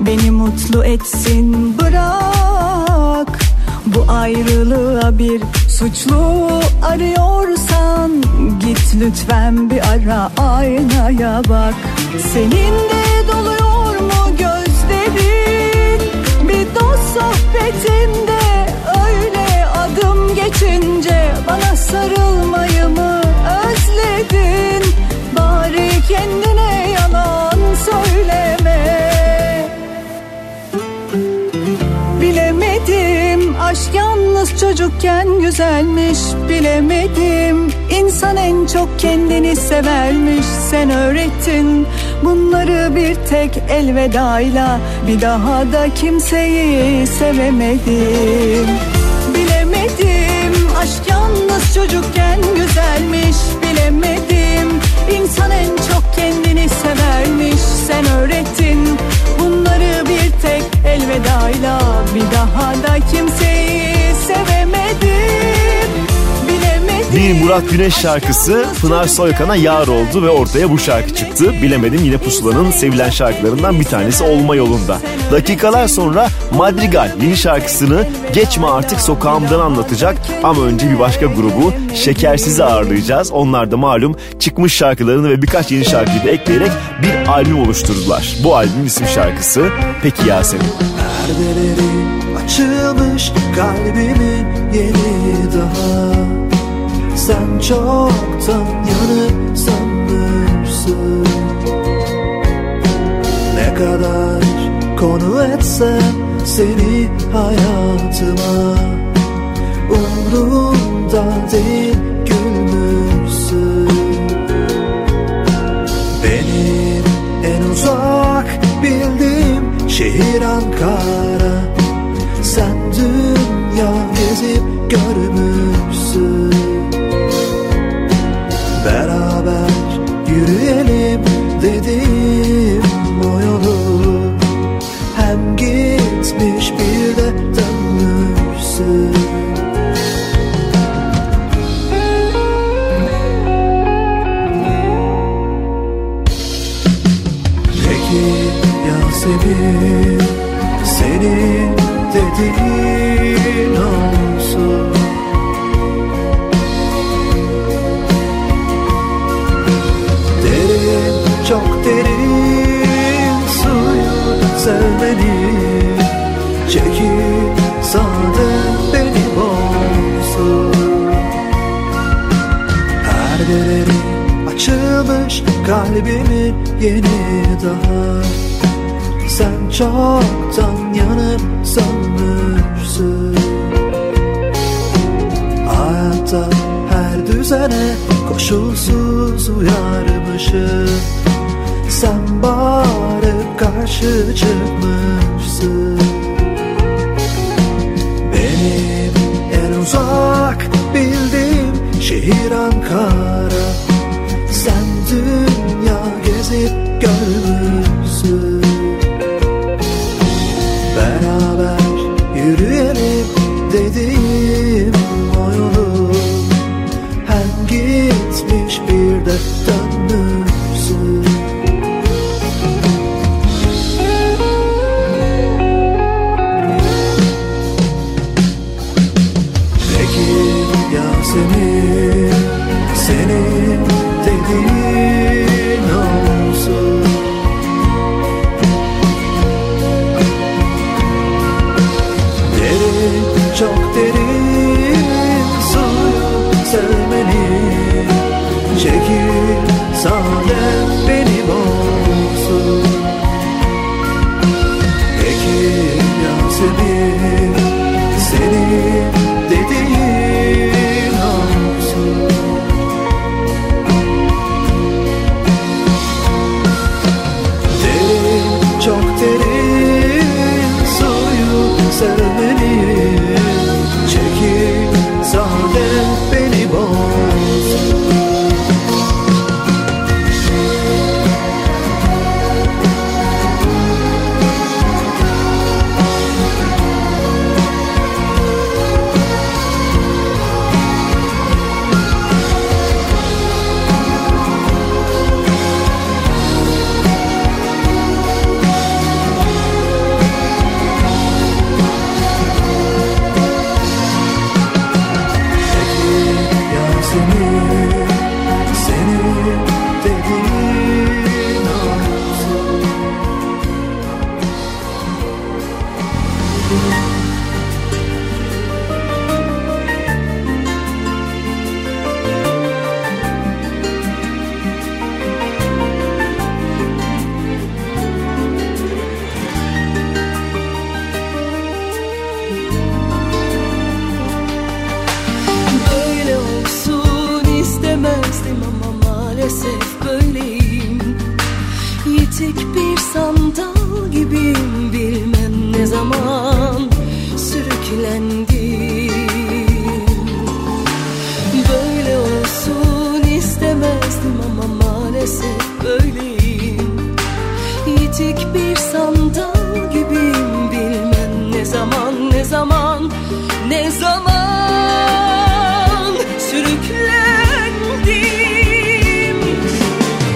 Beni mutlu etsin. Bırak Bu ayrılığa bir suçlu arıyorsan Git lütfen bir ara aynaya bak. Senin de doluyor mu gözlerin? Bir dost sohbetinde öyle adım geçince Bana sarılmayı mı özledin kendine yalan söyleme. Bilemedim aşk yalnız çocukken güzelmiş. Bilemedim insan en çok kendini severmiş. Sen öğrettin bunları bir tek elvedayla. Bir daha da kimseyi sevemedim. Bilemedim aşk yalnız çocukken güzelmiş. Bilemedim insan en çok kendini severmiş Sen öğrettin. Bunları bir tek elvedayla Bir daha da kimseyi sevemedim Bir Murat Güneş şarkısı Pınar Soykan'a yar oldu ve ortaya bu şarkı çıktı. Bilemedim yine Pusula'nın sevilen şarkılarından bir tanesi olma yolunda. Dakikalar sonra Madrigal yeni şarkısını Geçme Artık Sokağımdan anlatacak ama önce bir başka grubu Şekersiz'i ağırlayacağız. Onlar da malum çıkmış şarkılarını ve birkaç yeni şarkıyı da ekleyerek bir albüm oluşturdular. Bu albümün isim şarkısı Peki Ya Senin. Perdeleri açılmış kalbimin yeni daha Sen çoktan yanıp sanırsın Ne kadar konu etsem seni hayatıma Umrumda değil gülmüşsün benim en uzak bildiğim şehir Ankara. Sen dünya gezip görmüşsün yürüyelim dedim o yolu Hem gitmiş bir de dönmüşsün. Peki ya senin, senin dediğin kalbimin yeni daha. Sen çoktan yanıp sönmüşsün Hayatta her düzene koşulsuz uyarmışım. Sen bağırıp karşı çıkmışsın. Benim en uzak bildiğim şehir Ankara zaman ne zaman sürüklendim?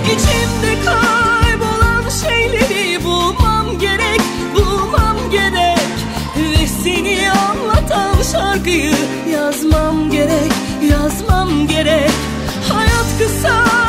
İçimde kaybolan şeyleri bulmam gerek bulmam gerek. Ve seni anlatan şarkıyı yazmam gerek yazmam gerek. Hayat kısa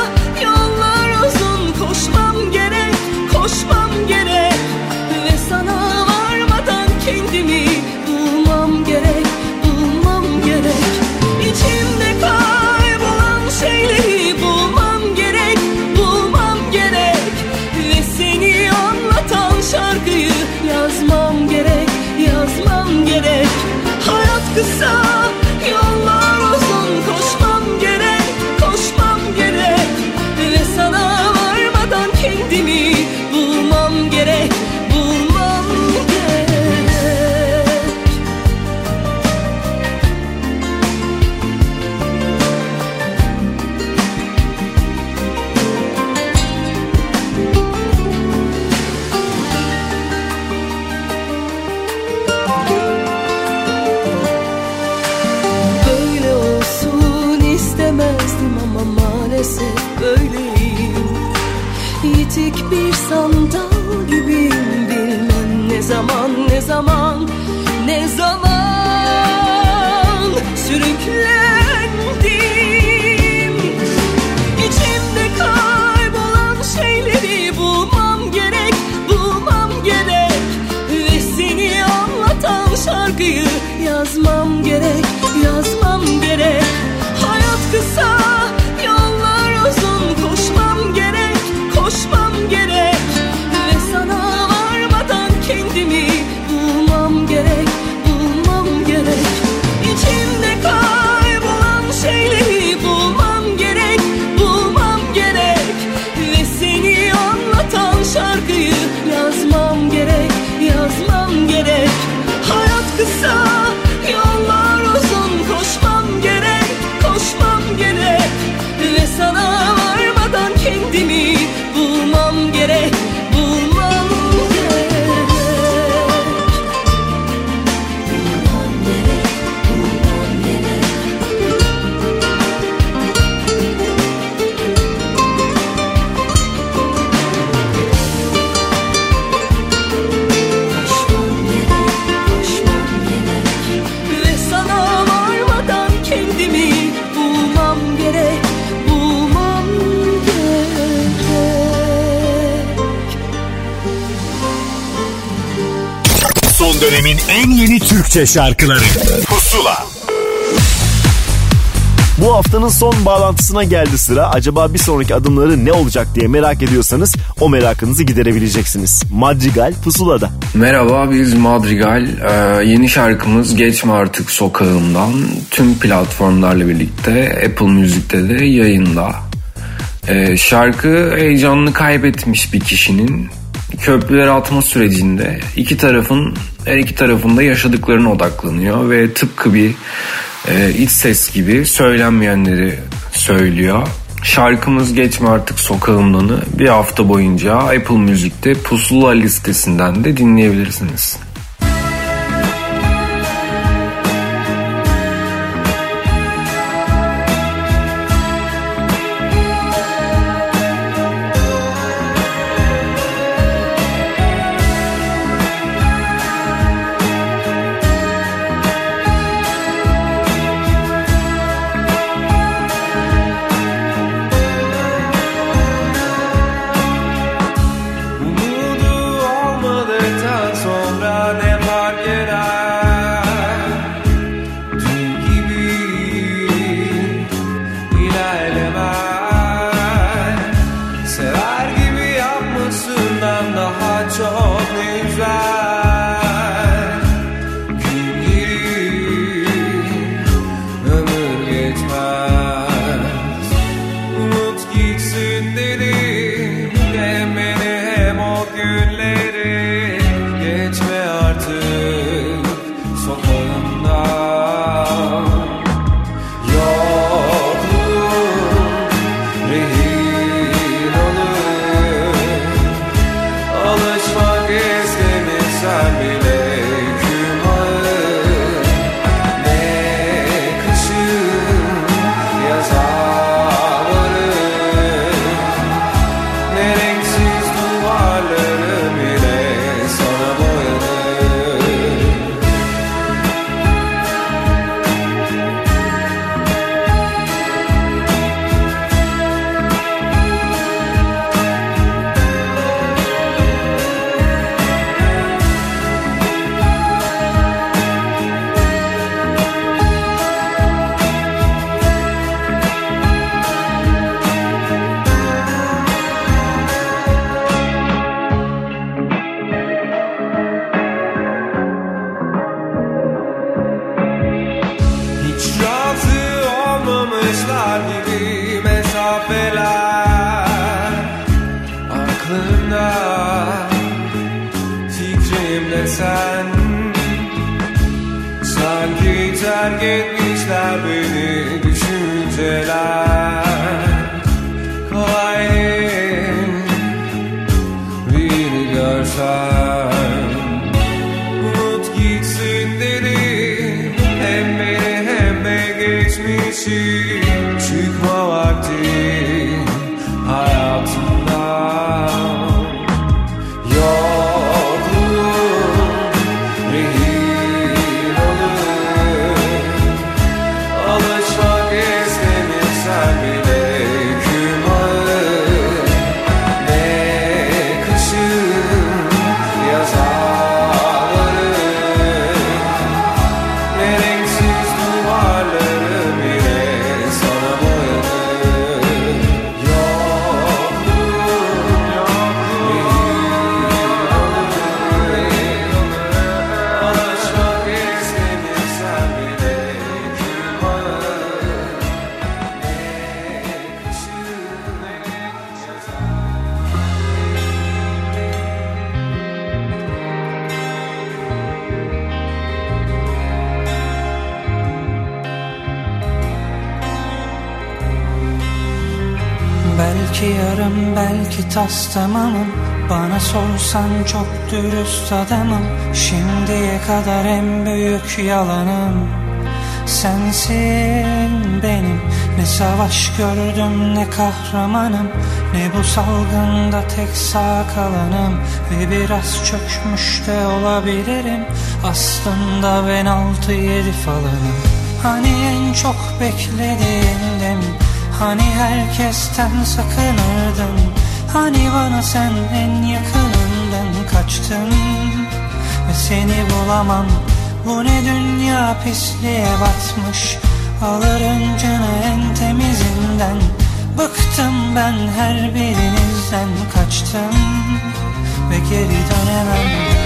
dönemin en yeni Türkçe şarkıları Pusula Bu haftanın son bağlantısına geldi sıra. Acaba bir sonraki adımları ne olacak diye merak ediyorsanız o merakınızı giderebileceksiniz. Madrigal Pusula'da. Merhaba biz Madrigal. Ee, yeni şarkımız Geçme Artık Sokağımdan tüm platformlarla birlikte Apple Müzik'te de yayında. Ee, şarkı heyecanını kaybetmiş bir kişinin köprüleri atma sürecinde iki tarafın her iki tarafında yaşadıklarına odaklanıyor ve tıpkı bir e, iç ses gibi söylenmeyenleri söylüyor. Şarkımız Geçme Artık Sokağımdan'ı bir hafta boyunca Apple Müzik'te Pusula listesinden de dinleyebilirsiniz. Tas tamamım. Bana sorsan çok dürüst adamım. Şimdiye kadar en büyük yalanım. Sensin benim. Ne savaş gördüm ne kahramanım. Ne bu salgında tek sağ kalanım. Ve biraz çökmüş de olabilirim. Aslında ben altı yedi falanım. Hani en çok beklediğindim Hani herkesten sakınırdın Hani bana sen en yakınından kaçtın? Ve seni bulamam. Bu ne dünya pisliğe batmış. Alırım canı en temizinden. Bıktım ben her birinizden Kaçtım. Ve geri dönemem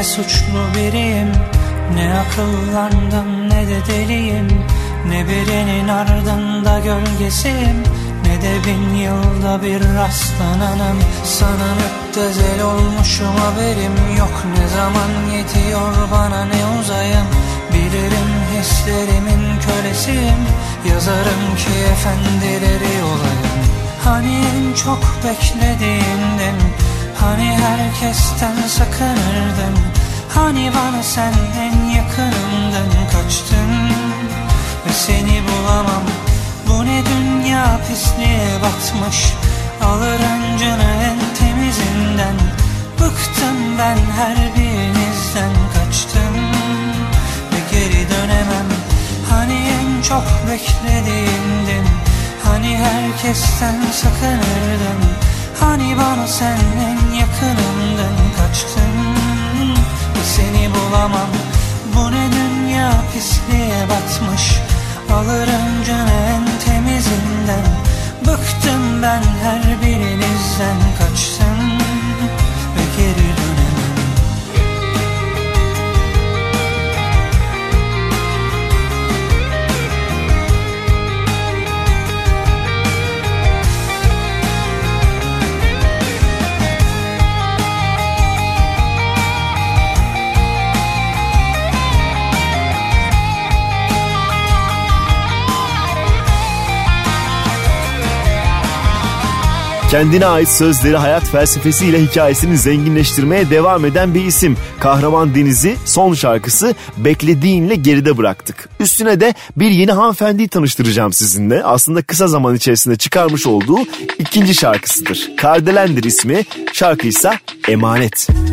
ne suçlu biriyim Ne akıllandım ne de deliyim. Ne birinin ardında gölgesiyim Ne de bin yılda bir rastlananım. Sana müptezel olmuşum haberim yok. Ne zaman yetiyor bana ne uzayım? Bilirim hislerimin kölesiyim. Yazarım ki efendileri olayım. Hani en çok beklediğindim Hani herkesten sakınırdın? Hani bana sen en yakınımdın Kaçtın? Ve seni bulamam. Bu ne dünya pisliğe batmış? Alır öncünü en temizinden. Bıktım ben her birinizden Kaçtım. Ve geri dönemem. Hani en çok beklediğimdin Hani herkesten sakınırdın Hani bana sen en yakınımdın Kaçtın? Seni bulamam. Bu ne dünya pisliğe batmış? Alırım canı en temizinden. Bıktım ben her birinizden Kaçtım ve geri Kendine ait sözleri, hayat felsefesiyle hikayesini zenginleştirmeye devam eden bir isim. Kahraman Deniz'i son şarkısı Beklediğinle geride bıraktık. Üstüne de bir yeni hanımefendiyi tanıştıracağım sizinle. Aslında kısa zaman içerisinde çıkarmış olduğu ikinci şarkısıdır. Kardelendir ismi, şarkıysa Emanet. Yanımda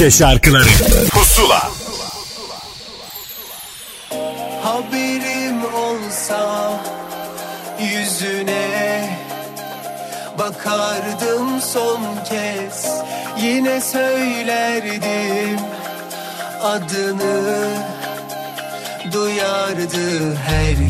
Türkçe şarkıları. Pusula. Haberim olsa yüzüne Bakardım son kez. Yine söylerdim adını Duyardı herkes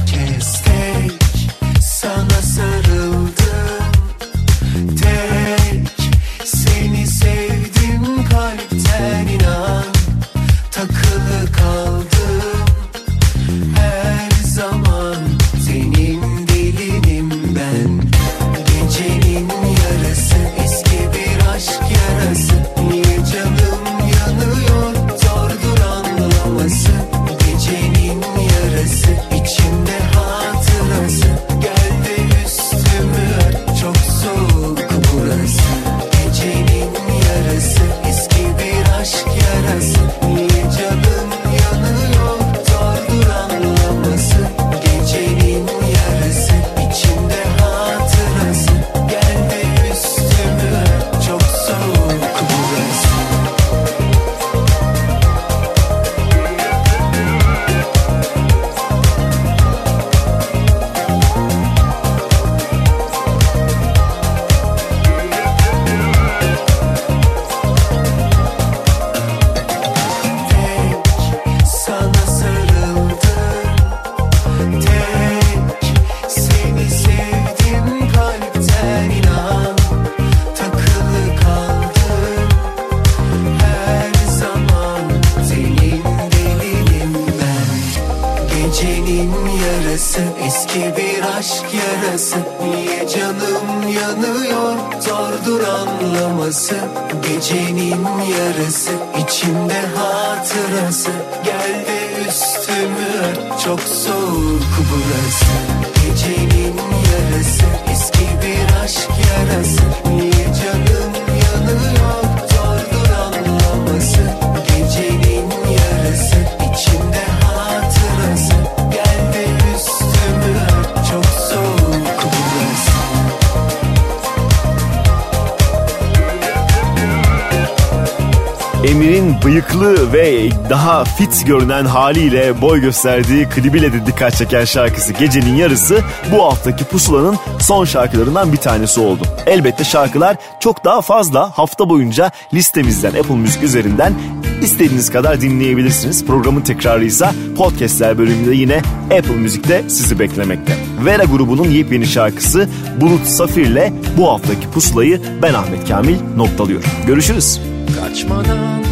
görünen haliyle boy gösterdiği klibiyle de dikkat çeken şarkısı Gecenin Yarısı bu haftaki Pusula'nın son şarkılarından bir tanesi oldu. Elbette şarkılar çok daha fazla hafta boyunca listemizden Apple Müzik üzerinden istediğiniz kadar dinleyebilirsiniz. Programın tekrarı ise podcastler bölümünde yine Apple Müzik'te sizi beklemekte. Vera grubunun yepyeni şarkısı Bulut Safir'le bu haftaki Pusula'yı ben Ahmet Kamil noktalıyorum. Görüşürüz. Kaçmadan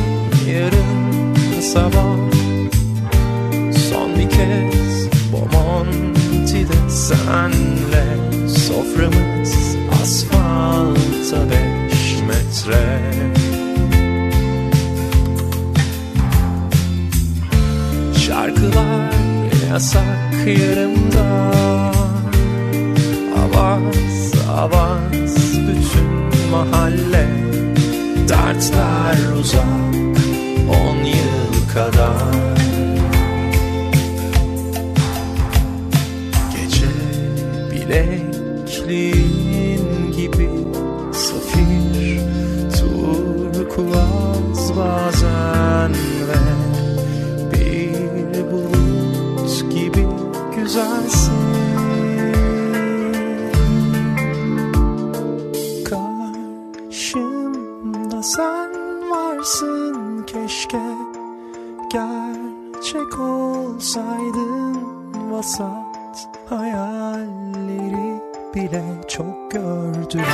yarın sabah kez Bomonti'de senle Soframız asfalta beş metre. Şarkılar yasak yarımda. Avaz avaz bütün mahalle. Dertler uzak on yıl kadar bilekliğin gibi Safir turkuaz bazen Ve bir bulut gibi güzelsin. Karşımda sen varsın keşke Gerçek olsaydın vasat bile çok gördüm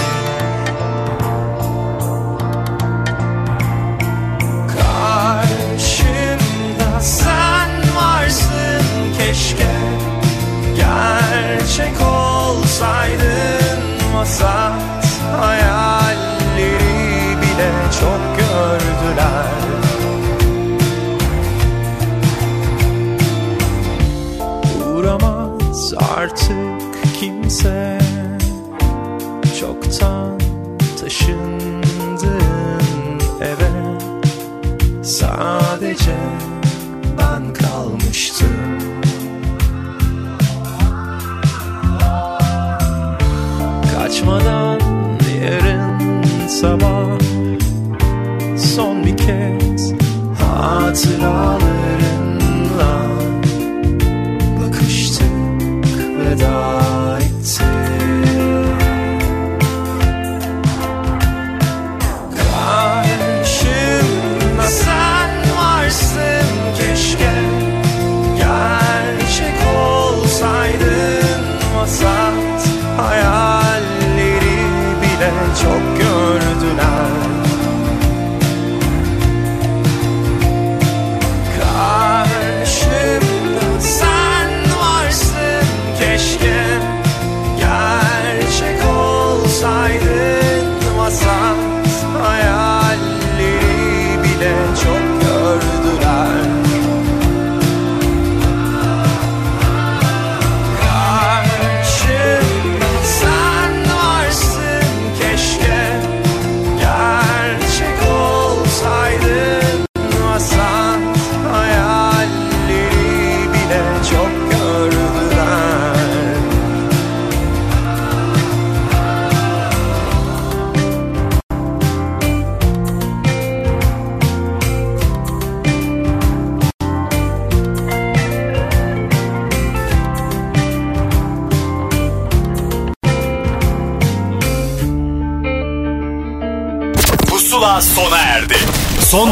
that's.